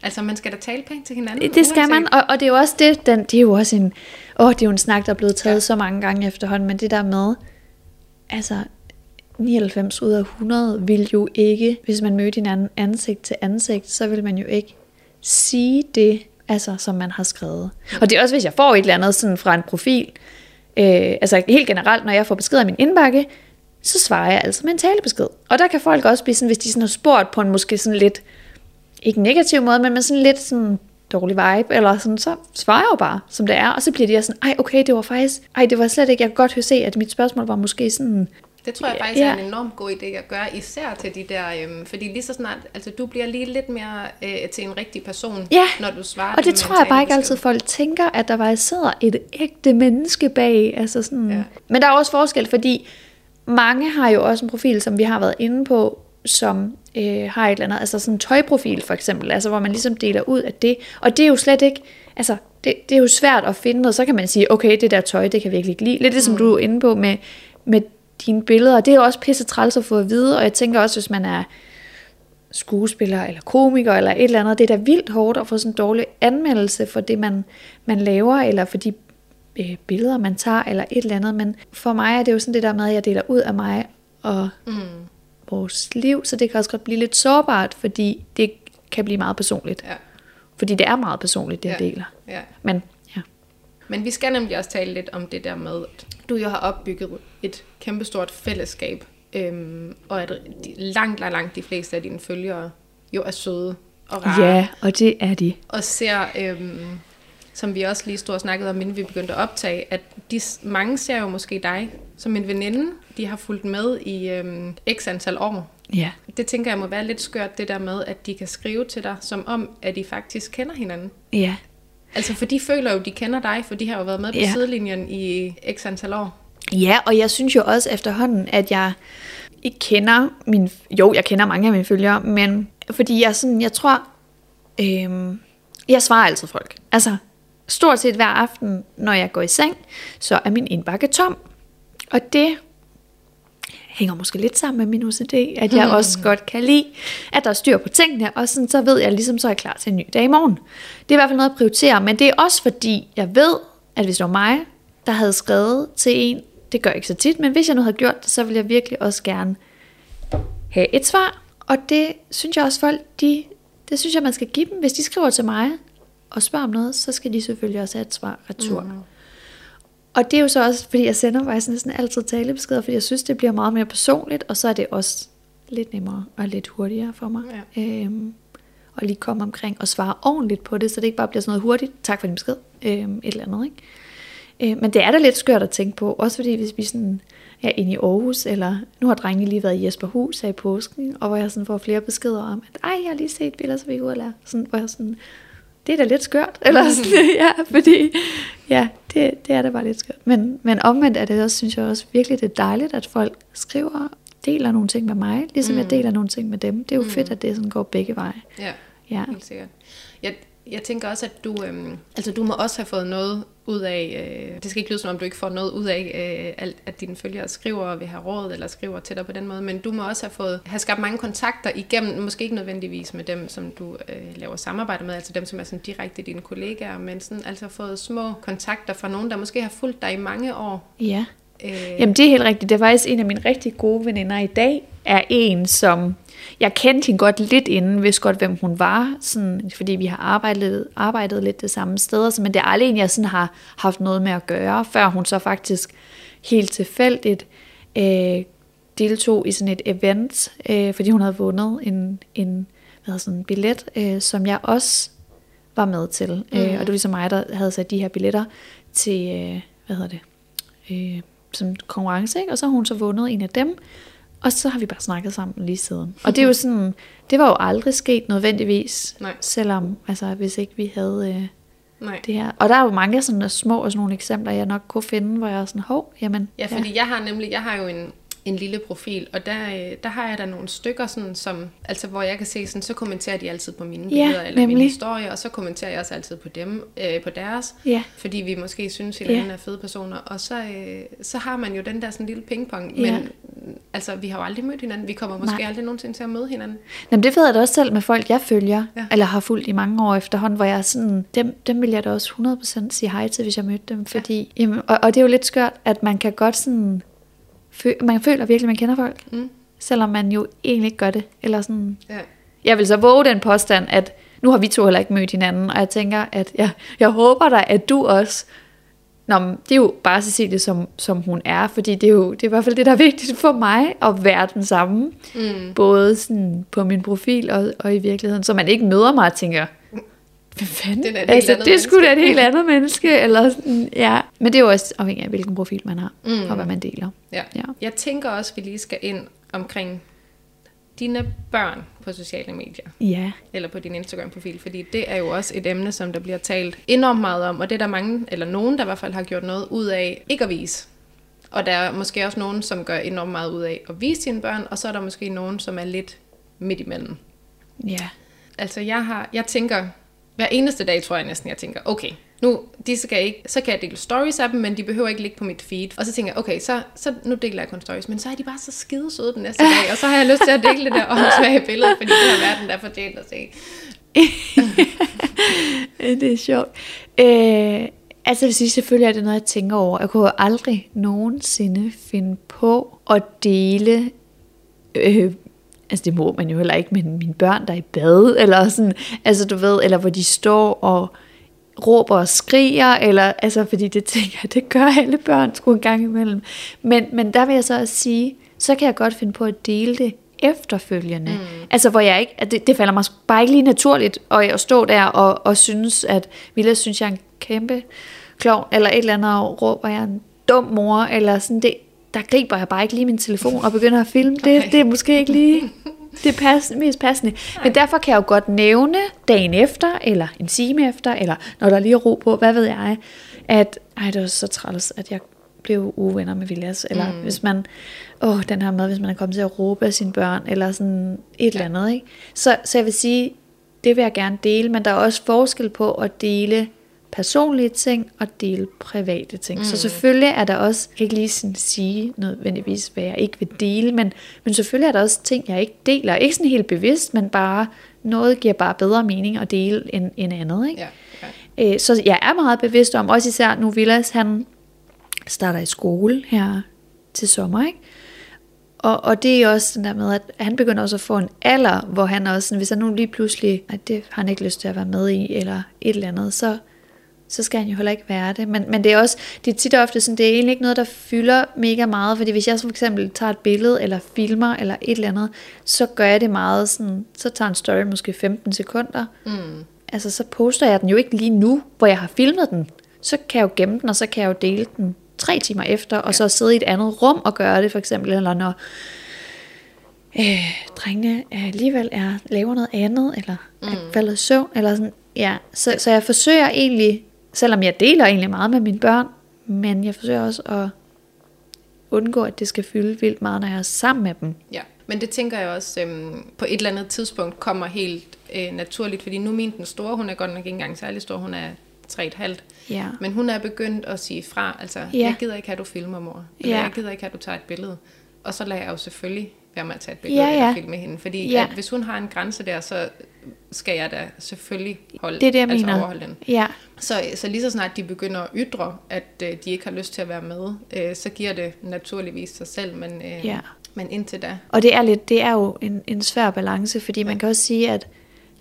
Altså, man skal da tale pænt til hinanden. Det skal man, og, og det er jo også det, den, det er jo også en... Åh, det er jo en snak, der er blevet taget ja. Så mange gange efterhånden, men det der med, altså 99 ud af 100 vil jo ikke, hvis man mødte hinanden ansigt til ansigt, så vil man jo ikke sige det, altså som man har skrevet. Og det er også, hvis jeg får et eller andet sådan fra en profil, øh, altså helt generelt, når jeg får besked af min indbakke, så svarer jeg altså med en talebesked. Og der kan folk også blive sådan, hvis de sådan har spurgt på en måske sådan lidt, ikke negativ måde, men med sådan lidt sådan dårlig vibe, eller sådan, så svarer jeg jo bare, som det er, og så bliver de sådan, ej, okay, det var faktisk, ej, det var slet ikke, jeg kan godt høre se, at mit spørgsmål var måske sådan, Det tror jeg faktisk Ja. er en enormt god idé at gøre, især til de der, øhm, fordi lige så snart, altså du bliver lige lidt mere øh, til en rigtig person, Ja, når du svarer og det tror jeg bare ikke altid, folk tænker, at der bare sidder et ægte menneske bag, altså sådan. Ja. men der er også forskel, fordi mange har jo også en profil, som vi har været inde på, som øh, har et eller andet, altså sådan en tøjprofil for eksempel, altså hvor man ligesom deler ud af det. Og det er jo slet ikke, altså det, det er jo svært at finde noget, så kan man sige, okay, det der tøj, det kan jeg virkelig ikke lide. Lidt det, som du er inde på med, med dine billeder, det er jo også pisse træls at få at vide, og jeg tænker også, hvis man er skuespiller eller komiker eller et eller andet, det er da vildt hårdt at få sådan en dårlig anmeldelse for det, man, man laver, eller for de øh, billeder, man tager, eller et eller andet. Men for mig er det jo sådan det der med, at jeg deler ud af mig og mm. Vores liv, så det kan også godt blive lidt sårbart, fordi det kan blive meget personligt. Ja. Fordi det er meget personligt, det jeg Ja. deler. Ja. Men ja. Men vi skal nemlig også tale lidt om det der med, at du jo har opbygget et kæmpestort fællesskab, øhm, og at de, langt, langt, langt de fleste af dine følgere jo er søde og rare. ja, og det er de. Og ser, øhm, som vi også lige stod og snakkede om, inden vi begyndte at optage, at de, mange ser jo måske dig som en veninde. De har fulgt med i øhm, x antal år. Ja. Det tænker jeg må være lidt skørt, det der med, at de kan skrive til dig, som om, at de faktisk kender hinanden. Ja. Altså, for de føler jo, de kender dig, for de har jo været med på Ja. sidelinjen i x antal år. Ja, og jeg synes jo også efterhånden, at jeg ikke kender min... Jo, jeg kender mange af mine følgere, men fordi jeg sådan, jeg tror, øhm, jeg svarer altid folk. Altså, stort set hver aften, når jeg går i seng, så er min indbakke tom. Og det hænger måske lidt sammen med min OCD, at jeg også godt kan lide, at der er styr på tingene, og sådan, så ved jeg ligesom, så er jeg klar til en ny dag i morgen. Det er i hvert fald noget at prioritere, men det er også fordi, jeg ved, at hvis det var mig, der havde skrevet til en, det gør jeg ikke så tit, men hvis jeg nu havde gjort det, så ville jeg virkelig også gerne have et svar, og det synes jeg også folk, de, det synes jeg, man skal give dem. Hvis de skriver til mig og spørger om noget, så skal de selvfølgelig også have et svar retur. Mm. Og det er jo så også, fordi jeg sender faktisk næsten altid talebeskeder, fordi jeg synes, det bliver meget mere personligt, og så er det også lidt nemmere og lidt hurtigere for mig. Ja. Øhm, og lige komme omkring og svare ordentligt på det, så det ikke bare bliver sådan noget hurtigt, tak for din besked, øhm, et eller andet. Ikke? Øh, men det er da lidt skørt at tænke på, også fordi hvis vi sådan er inde i Aarhus, eller nu har drengene lige været i Jesperhus her i påsken, og hvor jeg sådan får flere beskeder om, at ej, jeg har lige set billeder, så vi går ud lære. Sådan, hvor jeg sådan, det er da lidt skørt, eller sådan, ja, fordi, ja, det, det er da bare lidt skørt. Men, men omvendt er det også, synes jeg også virkelig, det er dejligt, at folk skriver, deler nogle ting med mig, ligesom mm. jeg deler nogle ting med dem. Det er jo mm. fedt, at det sådan går begge veje. Ja, Ja. helt sikkert. Jeg, jeg tænker også, at du, øhm, altså du må også have fået noget ud af, øh, det skal ikke lyde som om, du ikke får noget ud af, øh, alt, at dine følgere skriver og vil have råd, eller skriver til dig på den måde, men du må også have fået, have skabt mange kontakter igennem, måske ikke nødvendigvis med dem, som du øh, laver samarbejde med, altså dem, som er sådan direkte dine kollegaer, men sådan altså fået små kontakter fra nogen, der måske har fulgt dig i mange år. Ja. Øh, Jamen det er helt rigtigt. Det er faktisk en af mine rigtig gode veninder i dag, er en, som jeg kendte hende godt lidt inden, vidste godt, hvem hun var, sådan, fordi vi har arbejdet, arbejdet lidt det samme sted, så, men det er aldrig en, jeg sådan har haft noget med at gøre, før hun så faktisk helt tilfældigt øh, deltog i sådan et event, øh, fordi hun havde vundet en, en hvad sådan, en billet, øh, som jeg også var med til. Mm. Øh, og det var ligesom mig, der havde sat de her billetter til, øh, hvad hedder det, øh, som konkurrence, ikke? og så har hun så vundet en af dem, og så har vi bare snakket sammen lige siden. Og det er jo sådan, det var jo aldrig sket nødvendigvis, Nej. selvom, altså hvis ikke vi havde øh, nej. det her. Og der er jo mange sådan små og sådan nogle eksempler, jeg nok kunne finde, hvor jeg er sådan, hov, jamen, Ja, fordi ja. jeg har nemlig, jeg har jo en, en lille profil, og der, øh, der har jeg da nogle stykker, sådan, som, altså, hvor jeg kan se, sådan, så kommenterer de altid på mine Ja, billeder, eller mine nemlig. historier, og så kommenterer jeg også altid på dem, øh, på deres, Ja. fordi vi måske synes, at Ja. hinanden er fede personer, og så, øh, så har man jo den der sådan lille pingpong, Ja. men altså, vi har jo aldrig mødt hinanden, vi kommer måske Nej. aldrig nogensinde til at møde hinanden. Jamen det ved jeg da også selv med folk, jeg følger, Ja. ja. eller har fulgt i mange år efterhånden, hvor jeg er sådan, dem, dem vil jeg da også 100% sige hej til, hvis jeg mødte dem. Fordi, ja. jamen, og, og det er jo lidt skørt, at man kan godt sådan, fø, man føler virkelig, man kender folk, Mm. selvom man jo egentlig ikke gør det. Eller sådan, Ja. jeg vil så våge den påstand, at nu har vi to heller ikke mødt hinanden, og jeg tænker, at jeg, jeg håber da, at du også, Nå, men det er jo bare Cecilie, som, som hun er, fordi det er jo det er i hvert fald det, der er vigtigt for mig, at være den samme. Mm. Både sådan på min profil og, og i virkeligheden, så man ikke møder mig og tænker, hvad fanden? Det er et altså, det er sgu da et menneske." helt andet menneske. Eller sådan, ja. Men det er jo også afhængigt af, hvilken profil man har, mm. og hvad man deler. Ja. Ja. Jeg tænker også, at vi lige skal ind omkring dine børn på sociale medier. Ja, eller på din Instagram-profil, fordi det er jo også et emne, som der bliver talt enormt meget om, og det er der mange, eller nogen, der i hvert fald har gjort noget ud af ikke at vise. Og der er måske også nogen, som gør enormt meget ud af at vise sine børn, og så er der måske nogen, som er lidt midt imellem. Ja. Altså jeg har, jeg tænker, hver eneste dag tror jeg næsten, jeg tænker, okay, nu, de skal ikke, så kan jeg dele stories af dem, men de behøver ikke ligge på mit feed. Og så tænker jeg, okay, så, så nu deler jeg kun stories, men så er de bare så skide søde den næste dag, og så har jeg lyst til at dele det der åndssvage billede, fordi det har verden, der fortjent at se. det er sjovt. Øh, altså, jeg sige, selvfølgelig er det noget, jeg tænker over. Jeg kunne jo aldrig nogensinde finde på at dele øh, altså det må man jo heller ikke, men mine børn, der er i bad, eller sådan, altså du ved, eller hvor de står og råber og skriger, eller, altså fordi det tænker jeg, det gør alle børn sgu en gang imellem. Men, men der vil jeg så også sige, så kan jeg godt finde på at dele det efterfølgende. Mm. Altså hvor jeg ikke, at det, det falder mig bare ikke lige naturligt, og jeg står der og, og synes, at Villa synes, jeg er en kæmpe klovn, eller et eller andet, og råber jeg en dum mor, eller sådan, det, der griber jeg bare ikke lige min telefon og begynder at filme. Det, okay. det er måske ikke lige det pass, mest passende. Nej. Men derfor kan jeg jo godt nævne dagen efter, eller en time efter, eller når der lige er ro på, hvad ved jeg, at ej, det var så træls, at jeg blev uvenner med Viljas, eller mm. hvis man, åh, den her med, hvis man er kommet til at råbe af sine børn, eller sådan et ja. eller andet, ikke? Så, så jeg vil sige, det vil jeg gerne dele, men der er også forskel på at dele personlige ting og dele private ting. Mm. Så selvfølgelig er der også, jeg kan ikke lige sådan sige nødvendigvis, hvad jeg ikke vil dele, men, men selvfølgelig er der også ting, jeg ikke deler. Ikke sådan helt bevidst, men bare noget giver bare bedre mening at dele end, end andet. Ikke? Ja, ja. Øh, så jeg er meget bevidst om, også især nu Villas, han starter i skole her til sommer, ikke? Og, og det er også sådan der med, at han begynder også at få en alder, hvor han også, hvis han nu lige pludselig, at det har han ikke lyst til at være med i, eller et eller andet, så, så skal han jo heller ikke være det. Men, men det er også, det er tit og ofte sådan, det er egentlig ikke noget, der fylder mega meget, fordi hvis jeg for eksempel tager et billede, eller filmer, eller et eller andet, så gør jeg det meget sådan, så tager en story måske 15 sekunder. Mm. Altså, så poster jeg den jo ikke lige nu, hvor jeg har filmet den. Så kan jeg jo gemme den, og så kan jeg jo dele den tre timer efter, og ja. så sidde i et andet rum og gøre det, for eksempel, eller når øh, drengene alligevel er, laver noget andet, eller mm. er faldet i søvn, eller sådan, ja. Så, så jeg forsøger egentlig Selvom jeg deler egentlig meget med mine børn, men jeg forsøger også at undgå, at det skal fylde vildt meget, når jeg er sammen med dem. Ja, men det tænker jeg også øhm, på et eller andet tidspunkt kommer helt øh, naturligt, fordi nu min den store, hun er godt nok ikke engang særlig stor, hun er 3,5. Ja. Men hun er begyndt at sige fra, altså, ja. jeg gider ikke have, du filmer, mor. Eller ja. jeg gider ikke have, du tager et billede. Og så lader jeg jo selvfølgelig være med at tage et billede ja, ja. eller filme hende. Fordi ja. at hvis hun har en grænse der, så skal jeg da selvfølgelig holde, det er det, jeg altså mener. overholde den. Ja. Så, så lige så snart de begynder at ytre, at øh, de ikke har lyst til at være med, øh, så giver det naturligvis sig selv, men, øh, ja. men indtil da. Og det er, lidt, det er jo en, en svær balance, fordi ja. man kan også sige, at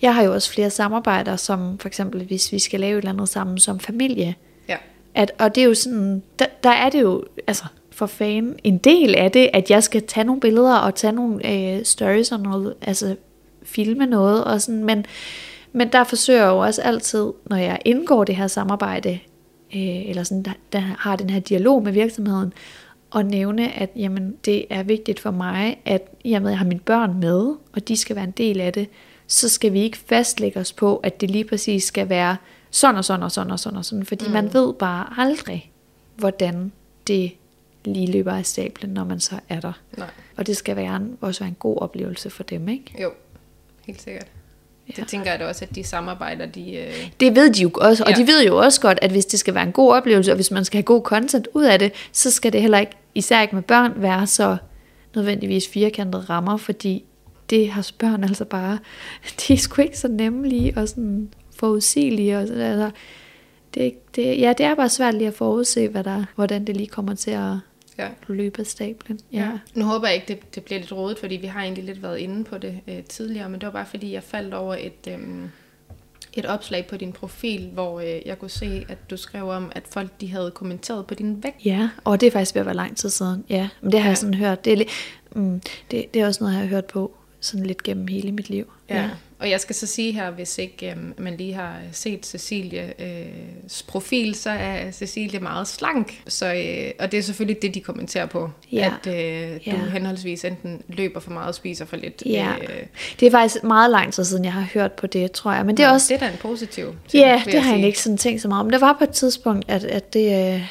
jeg har jo også flere samarbejder, som for eksempel hvis vi skal lave et eller andet sammen som familie. Ja. At, og det er jo sådan, der, der er det jo, altså for fan, en del af det, at jeg skal tage nogle billeder og tage nogle øh, stories og noget, altså filme noget og sådan, men, men der forsøger jeg jo også altid, når jeg indgår det her samarbejde, øh, eller sådan, der, der har den her dialog med virksomheden, og nævne, at jamen, det er vigtigt for mig, at jamen, jeg har mine børn med, og de skal være en del af det, så skal vi ikke fastlægge os på, at det lige præcis skal være sådan og sådan og sådan og sådan, og sådan fordi mm. man ved bare aldrig, hvordan det lige løber af stablen, når man så er der. Nej. Og det skal være en, også være en god oplevelse for dem, ikke? Jo, helt sikkert. Ja. Det tænker jeg da også, at de samarbejder, de... Øh... Det ved de jo også, og ja. de ved jo også godt, at hvis det skal være en god oplevelse, og hvis man skal have god content ud af det, så skal det heller ikke, især ikke med børn, være så nødvendigvis firkantede rammer, fordi det har børn altså bare, de er sgu ikke så nemme lige og sådan forudsigelige. Og sådan, altså, det, det, ja, det er bare svært lige at forudse, hvad der, hvordan det lige kommer til at, ja. løbe af stablen. Ja. ja. Nu håber jeg ikke, det, det bliver lidt rodet, fordi vi har egentlig lidt været inde på det øh, tidligere, men det var bare fordi, jeg faldt over et, øh, et opslag på din profil, hvor øh, jeg kunne se, at du skrev om, at folk de havde kommenteret på din vægt. Ja, og det er faktisk ved at være lang tid siden. Ja, men det har ja. jeg sådan hørt. Det er, mm, det, det er også noget, jeg har hørt på sådan lidt gennem hele mit liv. Ja. ja. Og jeg skal så sige her, hvis ikke øhm, man lige har set Cecilie øh, profil, så er Cecilie meget slank. Så, øh, og det er selvfølgelig det, de kommenterer på. Ja. At øh, du ja. henholdsvis enten løber for meget og spiser for lidt. Ja. Øh, det er faktisk meget lang tid siden, jeg har hørt på det, tror jeg. Men det er ja, også... Det er da en positiv ting, Ja, det har jeg ikke sådan tænkt så meget om. Det var på et tidspunkt, at, at det... Øh,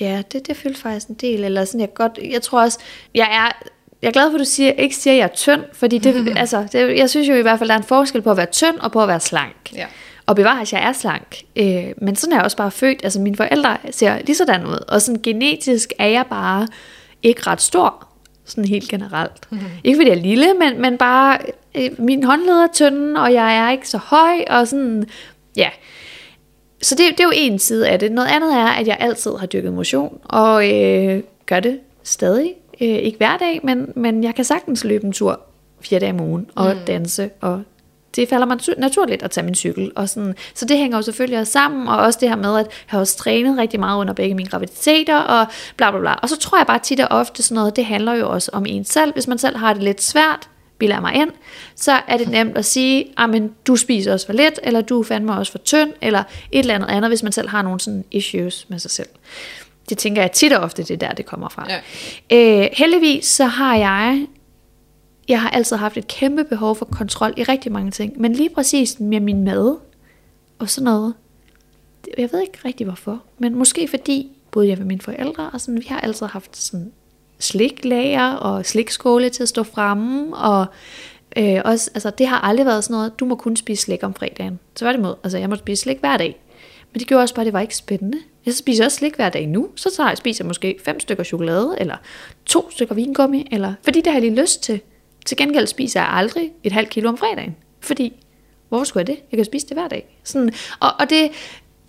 Ja, det, det følte faktisk en del. Eller sådan, jeg, godt, jeg tror også, jeg er, jeg er glad for, at du siger, ikke siger, at jeg er tynd, fordi det, altså, det, jeg synes jo i hvert fald, der er en forskel på at være tynd og på at være slank. Ja. Og bevares, jeg er slank. Øh, men sådan er jeg også bare født. Altså mine forældre ser lige sådan ud. Og sådan genetisk er jeg bare ikke ret stor. Sådan helt generelt. Mm-hmm. Ikke fordi jeg er lille, men, men bare øh, min håndled er tynde, og jeg er ikke så høj. Og sådan, ja. Så det, det er jo en side af det. Noget andet er, at jeg altid har dyrket motion. Og øh, gør det stadig. Øh, ikke hver dag, men, men jeg kan sagtens løbe en tur fire dage om ugen. Og mm. danse og det falder mig naturligt at tage min cykel. Og sådan, så det hænger jo selvfølgelig også sammen, og også det her med, at jeg har også trænet rigtig meget under begge mine graviditeter, og bla bla bla. Og så tror jeg bare tit og ofte sådan noget, det handler jo også om en selv. Hvis man selv har det lidt svært, bilder mig ind, så er det nemt at sige, men du spiser også for lidt, eller du fandme også for tynd, eller et eller andet andet, hvis man selv har nogle sådan issues med sig selv. Det tænker jeg tit og ofte, det er der, det kommer fra. Ja. Øh, heldigvis så har jeg jeg har altid haft et kæmpe behov for kontrol i rigtig mange ting. Men lige præcis med min mad og sådan noget, jeg ved ikke rigtig hvorfor, men måske fordi både jeg med mine forældre, og sådan, vi har altid haft sådan sliklager og slikskåle til at stå fremme, og øh, også, altså, det har aldrig været sådan noget, du må kun spise slik om fredagen. Så var det mod, altså jeg må spise slik hver dag. Men det gjorde også bare, at det var ikke spændende. Jeg spiser også slik hver dag nu, så tager jeg spiser måske fem stykker chokolade, eller to stykker vingummi, eller, fordi det har jeg lige lyst til. Til gengæld spiser jeg aldrig et halvt kilo om fredagen. Fordi, hvorfor skulle jeg det? Jeg kan spise det hver dag. Sådan, og, og det,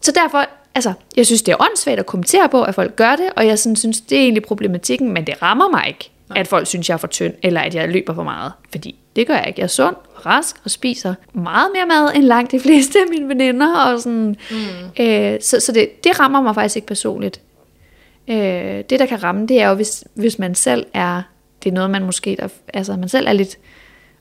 så derfor, altså, jeg synes, det er åndssvagt at kommentere på, at folk gør det, og jeg sådan, synes, det er egentlig problematikken, men det rammer mig ikke, Nej. at folk synes, jeg er for tynd, eller at jeg løber for meget. Fordi det gør jeg ikke. Jeg er sund, rask og spiser meget mere mad end langt de fleste af mine veninder. Og sådan, mm. øh, så så det, det rammer mig faktisk ikke personligt. Øh, det, der kan ramme, det er jo, hvis, hvis man selv er det er noget, man måske der, altså, man selv er lidt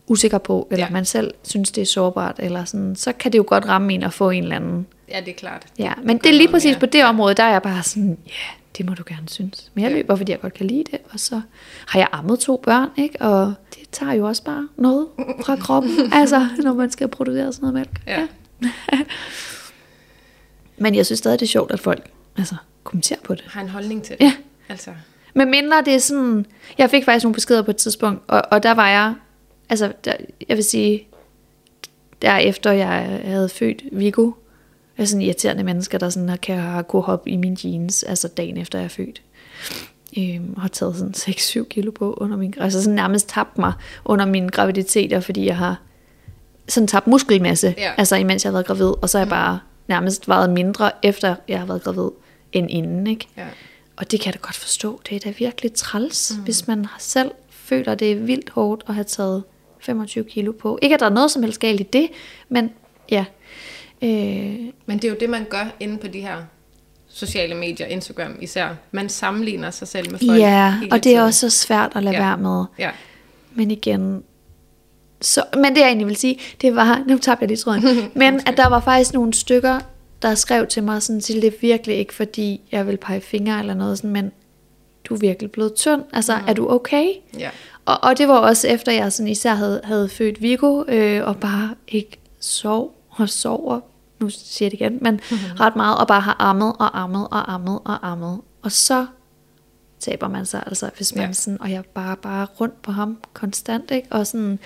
usikker på, eller ja. man selv synes, det er sårbart, eller sådan, så kan det jo godt ramme en at få en eller anden. Ja, det er klart. Ja, men det, det er lige præcis mere. på det område, der er jeg bare sådan, ja, yeah, det må du gerne synes. Men jeg løber, fordi jeg godt kan lide det, og så har jeg ammet to børn, ikke? og det tager jo også bare noget fra kroppen, altså, når man skal producere sådan noget mælk. Ja. ja. men jeg synes stadig, det er sjovt, at folk altså, kommenterer på det. Har en holdning til det. Ja. Altså. Men mindre det er sådan... Jeg fik faktisk nogle beskeder på et tidspunkt, og, og der var jeg... Altså, der, jeg vil sige... Der efter jeg havde født Vigo, er sådan irriterende mennesker, der sådan kan have kunne hoppe i mine jeans, altså dagen efter jeg er født. Øhm, har taget sådan 6-7 kilo på under min, altså sådan nærmest tabt mig under min graviditet, fordi jeg har sådan tabt muskelmasse, ja. altså imens jeg har været gravid, og så har jeg mm. bare nærmest været mindre, efter jeg har været gravid, end inden, ikke? Ja. Og det kan jeg da godt forstå. Det er da virkelig træls, mm. hvis man selv føler, det er vildt hårdt at have taget 25 kilo på. Ikke at der er noget som helst galt i det, men ja. Øh. Men det er jo det, man gør inde på de her sociale medier, Instagram især. Man sammenligner sig selv med folk. Ja, og det tiden. er også så svært at lade ja. være med. Ja. Men igen, så, men det jeg egentlig vil sige, det var, nu tabte jeg lige tråden, men at der var faktisk nogle stykker, der skrev til mig sådan, til det er virkelig ikke fordi, jeg vil pege fingre eller noget sådan, men du er virkelig blevet tynd, altså mm. er du okay? Ja. Og, og det var også efter jeg sådan især havde, havde født Vigo, øh, og bare ikke sov og sover, nu siger jeg det igen, men mm-hmm. ret meget, og bare har ammet og ammet og ammet og ammet. Og så taber man sig altså, hvis man ja. sådan, og jeg bare bare rundt på ham konstant, ikke? Og sådan,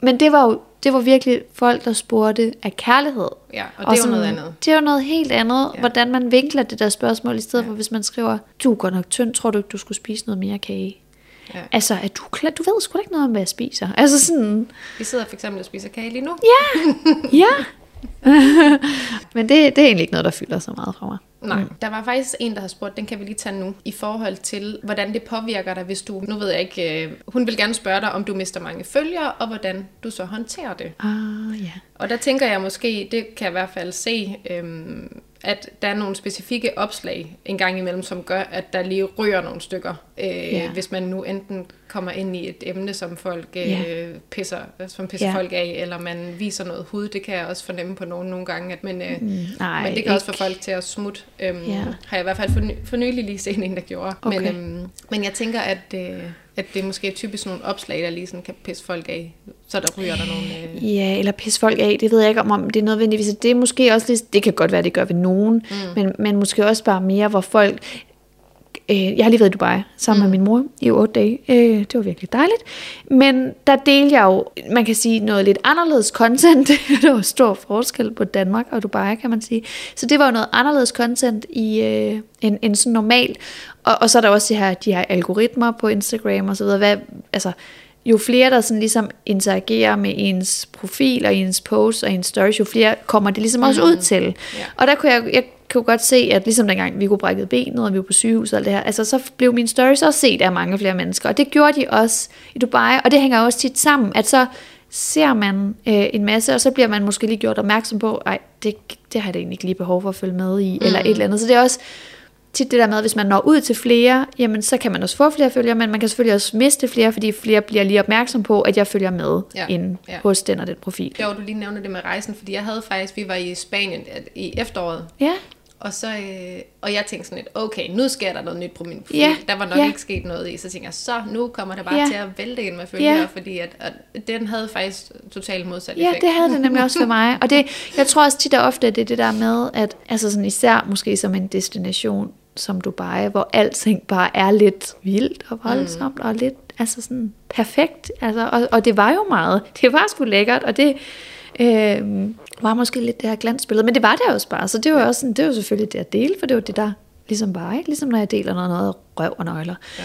men det var jo det var virkelig folk, der spurgte af kærlighed. Ja, og det og sådan, var noget andet. Det var noget helt andet, ja. hvordan man vinkler det der spørgsmål, i stedet ja. for hvis man skriver, du er godt nok tynd, tror du ikke, du skulle spise noget mere kage? Ja. Altså, er du klar? Du ved sgu da ikke noget om, hvad jeg spiser. Altså sådan... Vi sidder for eksempel og spiser kage lige nu. Ja, ja. Men det, det er egentlig ikke noget, der fylder så meget for mig. Nej, mm. der var faktisk en, der har spurgt, den kan vi lige tage nu, i forhold til, hvordan det påvirker dig, hvis du, nu ved jeg ikke, øh, hun vil gerne spørge dig, om du mister mange følgere, og hvordan du så håndterer det. Ah, ja. Og der tænker jeg måske, det kan jeg i hvert fald se, øhm, at der er nogle specifikke opslag en gang imellem, som gør, at der lige rører nogle stykker. Øh, ja. Hvis man nu enten kommer ind i et emne, som folk øh, ja. pisser, som pisser ja. folk af, eller man viser noget hud. Det kan jeg også fornemme på nogen nogle gange. At, men, øh, mm, nej, men det kan ikke. også få folk til at smutte. Øhm, ja. Har jeg i hvert fald for, for nylig lige set en, der gjorde. Okay. Men, øhm, men jeg tænker, at... Øh, at det måske er typisk nogle opslag, der lige sådan kan pisse folk af, så der ryger der nogle... Øh... Ja, eller pisse folk af, det ved jeg ikke om, om det er nødvendigvis. Det er måske også lidt, det kan godt være, det gør ved nogen, mm. men, men måske også bare mere, hvor folk Øh, jeg har lige været i Dubai sammen mm. med min mor i otte dage. Øh, det var virkelig dejligt. Men der delte jeg jo, man kan sige, noget lidt anderledes content. der var stor forskel på Danmark og Dubai, kan man sige. Så det var jo noget anderledes content i øh, en, en sådan normal. Og, og så er der også de her, de her algoritmer på Instagram og så videre. Hvad, altså, jo flere, der sådan ligesom interagerer med ens profil og ens post og ens stories, jo flere kommer det ligesom også mm. ud til. Ja. Og der kunne jeg, jeg kunne godt se, at ligesom dengang vi kunne brække benet, og vi var på sygehus og alt det her, altså så blev mine stories også set af mange flere mennesker, og det gjorde de også i Dubai, og det hænger også tit sammen, at så ser man øh, en masse, og så bliver man måske lige gjort opmærksom på, ej, det, det har jeg da egentlig ikke lige behov for at følge med i, mm. eller et eller andet. Så det er også tit det der med, at hvis man når ud til flere, jamen så kan man også få flere følgere, men man kan selvfølgelig også miste flere, fordi flere bliver lige opmærksom på, at jeg følger med Ja, ja. ind ja. ja. hos den og den profil. Jo, du lige nævner det med rejsen, fordi jeg havde faktisk, vi var i Spanien øh, i efteråret, Ja, og så, øh, og jeg tænkte sådan lidt, okay, nu sker der noget nyt på min profil. Ja, Der var nok ja. ikke sket noget i, så tænkte jeg, så nu kommer det bare Ja. til at vælte ind med følgere, Ja. fordi at, at den havde faktisk totalt modsat Ja, effekt. det havde det nemlig også for mig. Og det, jeg tror også tit og ofte, at det er det der med, at altså sådan især måske som en destination som Dubai, hvor alting bare er lidt vildt og voldsomt, mm. og lidt altså sådan perfekt. Altså, og, og det var jo meget. Det var sgu lækkert, og det øh, var måske lidt det her glansbillede, men det var det også bare. Så det var også sådan, det var selvfølgelig det at dele, for det var det der ligesom bare, ikke? Ligesom når jeg deler noget, noget røv og nøgler. Ja.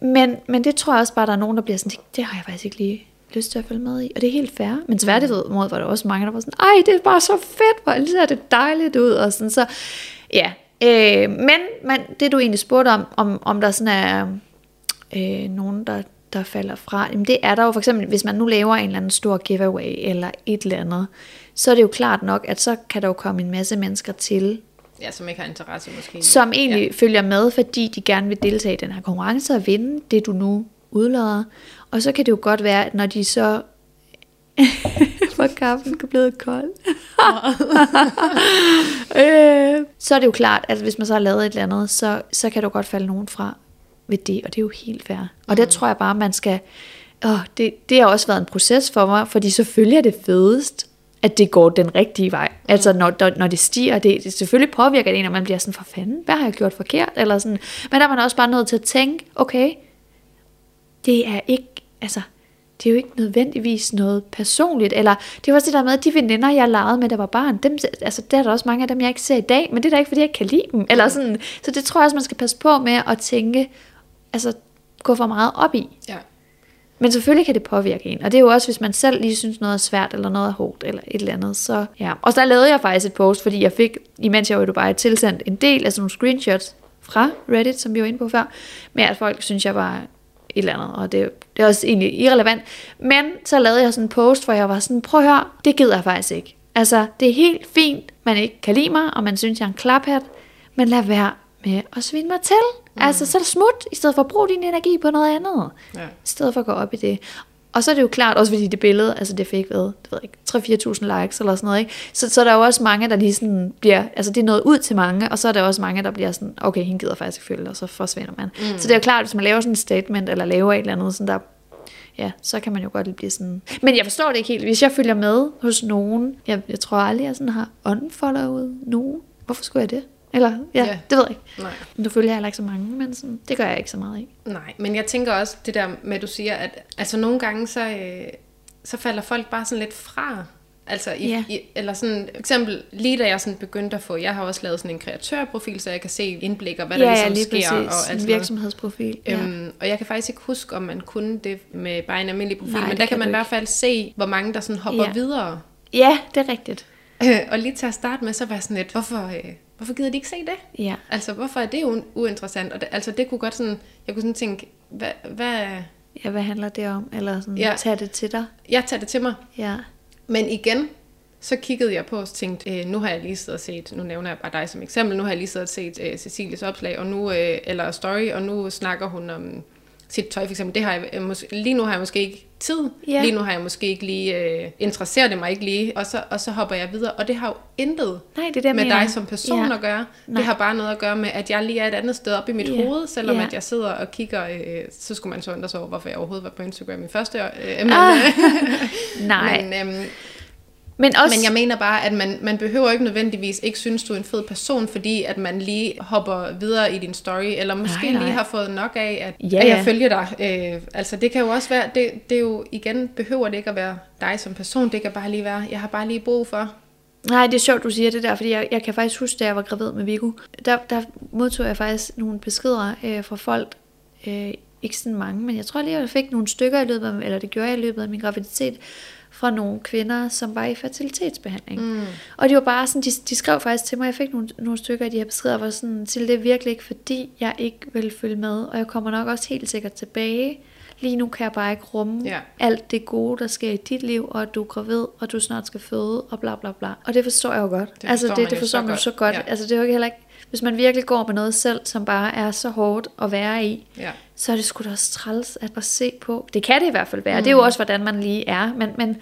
Men, men det tror jeg også bare, der er nogen, der bliver sådan, det, har jeg faktisk ikke lige lyst til at følge med i. Og det er helt fair. Men tværtimod var der også mange, der var sådan, ej, det er bare så fedt, hvor ser det dejligt ud. Og sådan, så ja. Øh, men, men det du egentlig spurgte om, om, om der sådan er øh, nogen, der, der falder fra, jamen det er der jo for eksempel, hvis man nu laver en eller anden stor giveaway eller et eller andet, så er det jo klart nok, at så kan der jo komme en masse mennesker til, Ja, som ikke har interesse måske. som egentlig ja. følger med, fordi de gerne vil deltage i den her konkurrence og vinde det, du nu udlader. Og så kan det jo godt være, at når de så... For kaffen blevet kold. øh, så er det jo klart, at hvis man så har lavet et eller andet, så, så kan jo godt falde nogen fra ved det, og det er jo helt fair. Og der tror jeg bare, man skal... Åh, det, det har også været en proces for mig, fordi selvfølgelig er det fedest, at det går den rigtige vej. Altså når, når, når det stiger, det, det selvfølgelig påvirker det en, og man bliver sådan, for fanden, hvad har jeg gjort forkert? Eller sådan. Men der er man også bare nødt til at tænke, okay, det er ikke, altså, det er jo ikke nødvendigvis noget personligt, eller det var også det der med, at de veninder, jeg legede med, der var barn, dem, altså, der er der også mange af dem, jeg ikke ser i dag, men det er da ikke, fordi jeg kan lide dem, eller sådan, så det tror jeg også, man skal passe på med at tænke, altså, gå for meget op i. Ja. Men selvfølgelig kan det påvirke en, og det er jo også, hvis man selv lige synes noget er svært, eller noget er hårdt, eller et eller andet, så ja. Og så der lavede jeg faktisk et post, fordi jeg fik, imens jeg var i Dubai, tilsendt en del af sådan nogle screenshots fra Reddit, som vi var inde på før, med at folk synes, jeg var et eller andet, og det, det er også egentlig irrelevant. Men så lavede jeg sådan en post, hvor jeg var sådan, prøv at høre, det gider jeg faktisk ikke. Altså, det er helt fint, man ikke kan lide mig, og man synes, jeg er en klaphat, men lad være med at svine mig til. Mm. Altså, så er det smut, i stedet for at bruge din energi på noget andet. Ja. I stedet for at gå op i det. Og så er det jo klart, også fordi det billede, altså det fik hvad, det ved ikke, 3-4.000 likes eller sådan noget, ikke? Så, så er der jo også mange, der lige sådan bliver, altså det er noget ud til mange, og så er der også mange, der bliver sådan, okay, hende gider faktisk ikke følge, og så forsvinder man. Mm. Så det er jo klart, hvis man laver sådan et statement, eller laver et eller andet sådan der, ja, så kan man jo godt blive sådan. Men jeg forstår det ikke helt. Hvis jeg følger med hos nogen, jeg, jeg tror aldrig, jeg sådan har unfollowet nogen. Hvorfor skulle jeg det? Eller, ja, Ja. det ved jeg ikke. Nej. Nu følger jeg heller ikke så mange, men sådan, det gør jeg ikke så meget i. Nej, men jeg tænker også det der med, at du siger, at altså nogle gange, så, øh, så falder folk bare sådan lidt fra. Altså, i, Ja. i, eller sådan, for eksempel, lige da jeg sådan begyndte at få, jeg har også lavet sådan en kreatørprofil, så jeg kan se indblik og hvad der ligesom sker. Og alt en virksomhedsprofil. Ja. Øhm, og jeg kan faktisk ikke huske, om man kunne det med bare en almindelig profil, Nej, men der kan man du i hvert fald se, hvor mange der sådan hopper Ja. videre. ja, det er rigtigt. Øh, og lige til at starte med, så var jeg sådan lidt, hvorfor, øh, hvorfor gider de ikke se det? Ja. Altså, hvorfor er det u- uinteressant? Og det, altså, det kunne godt sådan, jeg kunne sådan tænke, hvad, hvad, Ja, hvad handler det om? Eller sådan, Ja. tag det til dig. jeg tager det til mig. Ja. Men igen, så kiggede jeg på og tænkte, øh, nu har jeg lige siddet og set, nu nævner jeg bare dig som eksempel, nu har jeg lige siddet og set øh, Cecilies opslag, og nu, øh, eller story, og nu snakker hun om sit tøj for eksempel. Det har jeg, øh, måske, lige nu har jeg måske ikke tid, Ja. lige nu har jeg måske ikke lige, øh, interesserer det mig ikke lige, og så, og så hopper jeg videre, og det har jo intet Nej, det er jeg med mener. dig som person Ja. at gøre. Nej. Det har bare noget at gøre med, at jeg lige er et andet sted op i mit Ja. hoved, selvom Ja. at jeg sidder og kigger, øh, så skulle man så undre sig over, hvorfor jeg overhovedet var på Instagram i første år. Øh, Ah. øh, Nej. men, øhm, Men også, Men jeg mener bare, at man, man behøver ikke nødvendigvis ikke synes, du er en fed person, fordi at man lige hopper videre i din story, eller måske Nej, nej, lige har fået nok af, at, Ja, at jeg følger dig. Øh, altså det kan jo også være, det, det er jo igen, behøver det ikke at være dig som person, det kan bare lige være, jeg har bare lige brug for. Nej, det er sjovt, du siger det der, fordi jeg, jeg kan faktisk huske, da jeg var gravid med Viggo, der, der modtog jeg faktisk nogle beskeder øh, fra folk, øh, ikke sådan mange, men jeg tror lige, jeg fik nogle stykker i løbet af, eller det gjorde jeg i løbet af min graviditet, fra nogle kvinder, som var i fertilitetsbehandling. Mm. Og det var bare sådan, de, de skrev faktisk til mig, jeg fik nogle, nogle stykker af de her beskeder, hvor sådan, til det er virkelig ikke, fordi jeg ikke vil følge med, og jeg kommer nok også helt sikkert tilbage. Lige nu kan jeg bare ikke rumme Ja. alt det gode, der sker i dit liv, og at du er gravid, og du snart skal føde, og bla bla bla. Og det forstår jeg jo godt. Det altså det, det forstår man jo godt. så godt. Ja. Altså det er jo ikke heller ikke, hvis man virkelig går med noget selv, som bare er så hårdt at være i, Ja. så er det sgu da også træls at, at se på. Det kan det i hvert fald være. Mm. Det er jo også, hvordan man lige er. Men, men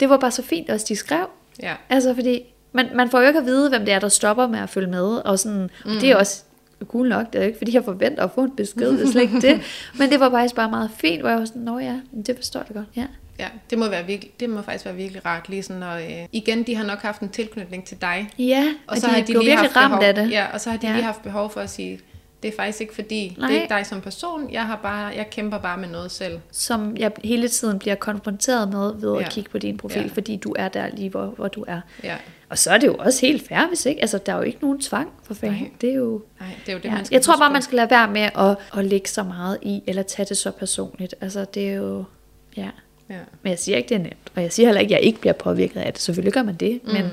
det var bare så fint også, de skrev. Ja. Altså fordi, man, man får jo ikke at vide, hvem det er, der stopper med at følge med. Og sådan, mm. det er også cool nok. Det er ikke, fordi jeg forventer at få en besked. Det er slet ikke det. Men det var faktisk bare meget fint, hvor jeg var sådan, nå ja, det forstår jeg godt. Ja. Ja, det må, være virkelig, det må faktisk være virkelig rart, lige sådan, og øh, igen, de har nok haft en tilknytning til dig, Ja, og så har de lige virkelig haft ramt behov, af det. Ja, og så har de Ja. lige haft behov for at sige, det er faktisk ikke fordi, Nej. det er ikke dig som person, jeg har bare, jeg kæmper bare med noget selv. Som jeg hele tiden bliver konfronteret med ved at Ja. kigge på din profil, Ja. fordi du er der lige, hvor, hvor du er. Ja, Og så er det jo også helt fair, hvis ikke. Altså, der er jo ikke nogen tvang for fanden. Det er jo... nej, det er jo det, Ja. man skal Jeg tror bare, man skal lade være med at, at lægge så meget i, eller tage det så personligt. Altså, det er jo... Ja. Ja. Men jeg siger ikke, det er nemt. Og jeg siger heller ikke, at jeg ikke bliver påvirket af det. Selvfølgelig gør man det. Mm. Men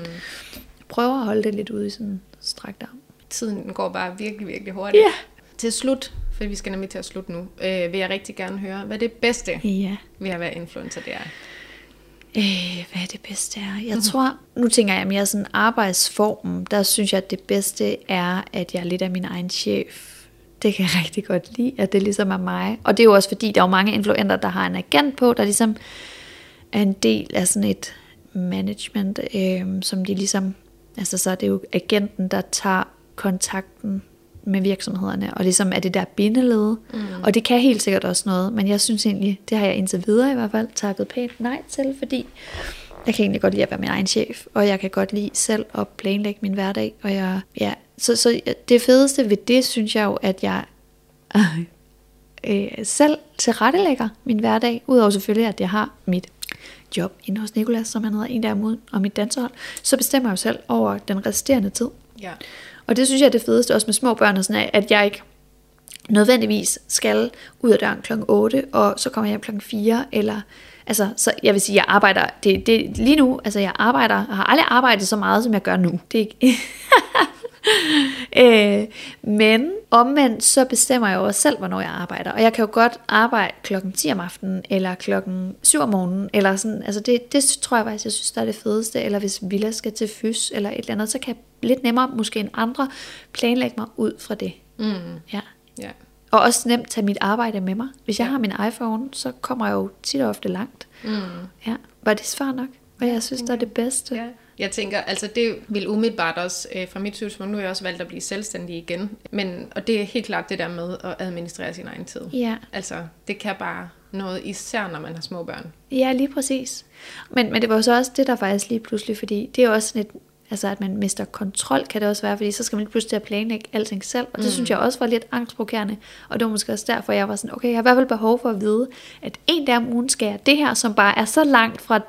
prøver at holde det lidt ude i sådan en strakt arm. Tiden den går bare virkelig, virkelig hurtigt. Ja. Til slut, for vi skal nemlig til at slutte nu, øh, vil jeg rigtig gerne høre, hvad det bedste Ja. ved at være influencer, det er. Øh, hvad er det bedste er? Jeg tror, nu tænker jeg mere sådan arbejdsformen, der synes jeg, at det bedste er, at jeg er lidt af min egen chef. Det kan jeg rigtig godt lide, at det ligesom er mig. Og det er jo også fordi, der er jo mange influenter, der har en agent på, der ligesom er en del af sådan et management, øh, som de ligesom, altså så er det jo agenten, der tager kontakten med virksomhederne, og ligesom er det der bindeled. Mm. Og det kan helt sikkert også noget, men jeg synes egentlig, det har jeg indtil videre i hvert fald takket pænt nej til, fordi jeg kan egentlig godt lide at være min egen chef, og jeg kan godt lide selv at planlægge min hverdag, og jeg, ja, så, så det fedeste ved det, synes jeg jo, at jeg øh, selv tilrettelægger min hverdag, udover selvfølgelig, at jeg har mit job inde hos Nikolas, som han hedder en der ugen, og mit dansehold, så bestemmer jeg jo selv over den resterende tid. Ja. Og det synes jeg er det fedeste, også med små børn og sådan at jeg ikke nødvendigvis skal ud af døren kl. 8, og så kommer jeg hjem kl. 4, eller altså, så jeg vil sige, jeg arbejder, det, det, lige nu, altså jeg arbejder, jeg har aldrig arbejdet så meget, som jeg gør nu. Det er ikke, øh, men omvendt, så bestemmer jeg jo også selv, hvornår jeg arbejder. Og jeg kan jo godt arbejde klokken 10 om aftenen, eller klokken 7 om morgenen, eller sådan, altså det, det tror jeg faktisk, jeg synes, der er det fedeste. Eller hvis Villa skal til fys, eller et eller andet, så kan jeg lidt nemmere, måske end andre, planlægge mig ud fra det. Mm. Ja. Ja. Og også nemt tage mit arbejde med mig. Hvis jeg har min iPhone, så kommer jeg jo tit og ofte langt. Mm. Ja. Var det svar nok? Og jeg synes, det er det bedste. Ja. Jeg tænker, altså det vil umiddelbart også, øh, fra mit synspunkt, nu har jeg også valgt at blive selvstændig igen, men, og det er helt klart det der med at administrere sin egen tid. Ja. Altså, det kan bare noget, især når man har små børn. Ja, lige præcis. Men, men det var jo så også det, der faktisk lige pludselig, fordi det er jo også sådan et, altså at man mister kontrol, kan det også være, fordi så skal man lige pludselig planlægge alting selv, og det mm. synes jeg også var lidt angstprovokerende, og det var måske også derfor, jeg var sådan, okay, jeg har i hvert fald behov for at vide, at en dag om ugen skal jeg det her, som bare er så langt fra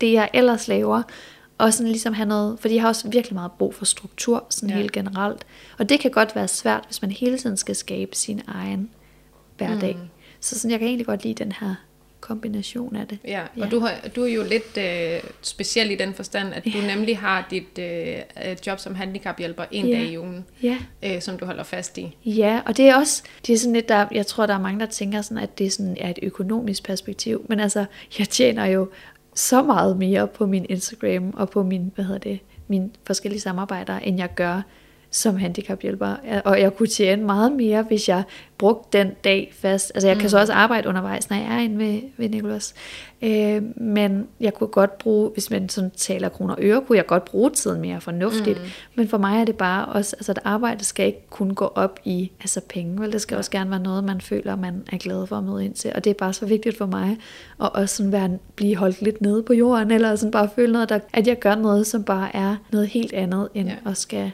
det, jeg ellers laver, og sådan ligesom have noget, fordi jeg har også virkelig meget brug for struktur, sådan Ja. helt generelt, og det kan godt være svært, hvis man hele tiden skal skabe sin egen hverdag. Mm. Så sådan, jeg kan egentlig godt lide den her kombination af det. Ja, og Ja. Du, har, du er jo lidt øh, speciel i den forstand, at du nemlig har dit øh, øh, job som handicaphjælper en Ja. dag i ugen, Ja. øh, som du holder fast i. Ja, og det er også, det er sådan lidt, der, jeg tror, der er mange, der tænker sådan, at det sådan er et økonomisk perspektiv, men altså, jeg tjener jo så meget mere på min Instagram og på min, hvad hedder det, mine forskellige samarbejder, end jeg gør som handicaphjælper, og jeg kunne tjene meget mere, hvis jeg brugte den dag fast. Altså jeg kan så også arbejde undervejs, når jeg er inde ved, ved Nicolas. Øh, men jeg kunne godt bruge, hvis man sådan taler kroner og øre, kunne jeg godt bruge tiden mere fornuftigt. Mm. Men for mig er det bare også, altså at arbejde skal ikke kun gå op i altså penge, vel? Det skal ja. også gerne være noget, man føler, man er glad for at møde ind til. Og det er bare så vigtigt for mig, at også sådan være, blive holdt lidt nede på jorden, eller sådan bare føle noget, der, at jeg gør noget, som bare er noget helt andet, end ja. at skal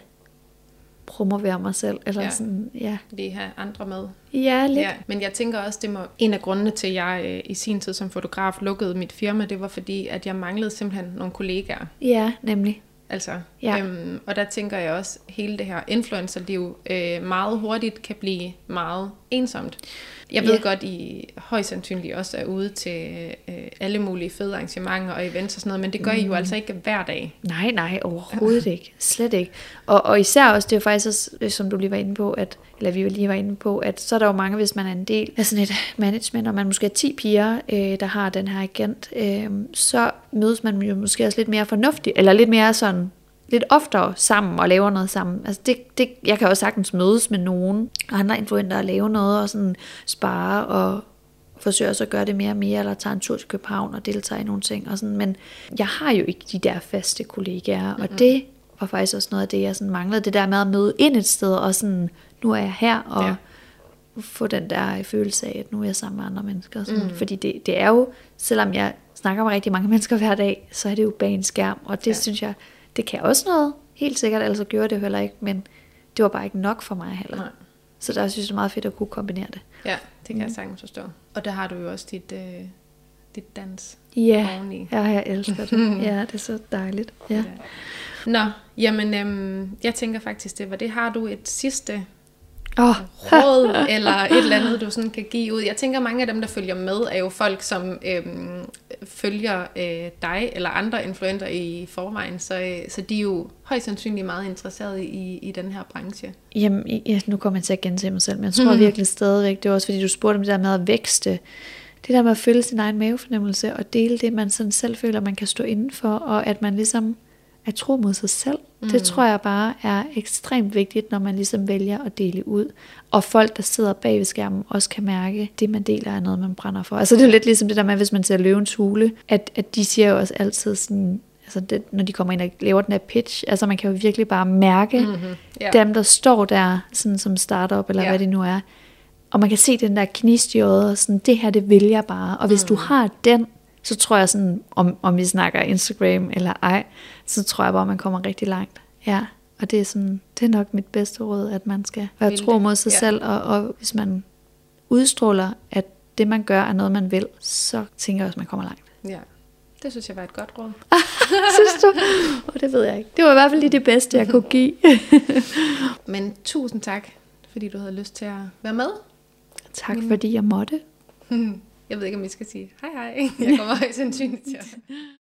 promovere mig selv. Eller ja. sådan, ja. Lige have andre med. Ja, lidt. Ja. Men jeg tænker også, det må en af grundene til, at jeg øh, i sin tid som fotograf lukkede mit firma, det var fordi, at jeg manglede simpelthen nogle kollegaer. Ja, nemlig. Altså, ja. øhm, og der tænker jeg også, at hele det her influencerliv øh, meget hurtigt kan blive meget ensomt. Jeg ved yeah. godt, I højst sandsynligt også er ude til øh, alle mulige fede arrangementer og events og sådan noget, men det gør mm. I jo mm. altså ikke hver dag. Nej, nej, overhovedet ikke. Slet ikke. Og, og især også, det er jo faktisk også, øh, som du lige var inde på, at, eller vi lige var inde på, at så er der jo mange, hvis man er en del af sådan et management, og man måske er 10 piger, øh, der har den her agent, øh, så mødes man jo måske også lidt mere fornuftigt, eller lidt mere sådan lidt oftere sammen og laver noget sammen. Altså det, det, jeg kan også sagtens mødes med nogen andre influenter og lave noget og sådan spare og forsøge også at gøre det mere og mere, eller tage en tur til København og deltage i nogle ting. Og sådan. Men jeg har jo ikke de der faste kollegaer, mm-hmm. og det var faktisk også noget af det, jeg sådan manglede. Det der med at møde ind et sted, og sådan, nu er jeg her, og ja. få den der følelse af, at nu er jeg sammen med andre mennesker. Sådan. Mm. Fordi det, det er jo, selvom jeg snakker med rigtig mange mennesker hver dag, så er det jo bag en skærm, og det ja. synes jeg, det kan også noget, helt sikkert, altså gjorde det heller ikke, men det var bare ikke nok for mig heller. Nej. Så der synes jeg, det er meget fedt at kunne kombinere det. Ja, det kan mm. jeg sagtens forstå. Og der har du jo også dit, øh, dit dans ja, oveni. Ja, jeg elsker det. ja, det er så dejligt. Ja. ja. Nå, jamen, øhm, jeg tænker faktisk, det var det. Har du et sidste oh. råd, eller et eller andet, du sådan kan give ud. Jeg tænker, mange af dem, der følger med, er jo folk, som øhm, følger øh, dig eller andre influenter i forvejen, så, øh, så de er jo højst sandsynligt meget interesserede i, i den her branche. Jamen, ja, nu kommer jeg til at gense mig selv, men jeg tror mm. virkelig stadigvæk, det var også fordi, du spurgte om det der med at vækste, det der med at føle sin egen mavefornemmelse, og dele det, man sådan selv føler, man kan stå indenfor, og at man ligesom at tro mod sig selv. Mm. Det tror jeg bare er ekstremt vigtigt, når man ligesom vælger at dele ud. Og folk, der sidder bag ved skærmen, også kan mærke, at det man deler er noget, man brænder for. Altså det er lidt ligesom det der med, hvis man ser løvens hule, at, at de siger jo også altid sådan, altså det, når de kommer ind og laver den her pitch, altså man kan jo virkelig bare mærke mm-hmm. yeah. dem, der står der sådan som startup, eller yeah. hvad det nu er. Og man kan se den der knist i øjet, og sådan, det her, det vil jeg bare. Og hvis mm. du har den, så tror jeg sådan, om, om vi snakker Instagram eller ej, så tror jeg bare, man kommer rigtig langt. Ja, og det er, sådan, det er nok mit bedste råd, at man skal være tro mod sig ja. selv, og, og hvis man udstråler, at det man gør er noget, man vil, så tænker jeg også, at man kommer langt. Ja, det synes jeg var et godt råd. synes du? Oh, det ved jeg ikke. Det var i hvert fald lige det bedste, jeg kunne give. Men tusind tak, fordi du havde lyst til at være med. Tak, fordi jeg måtte. Jeg ved ikke, om I skal sige hej hej. Jeg kommer højst sandsynligt til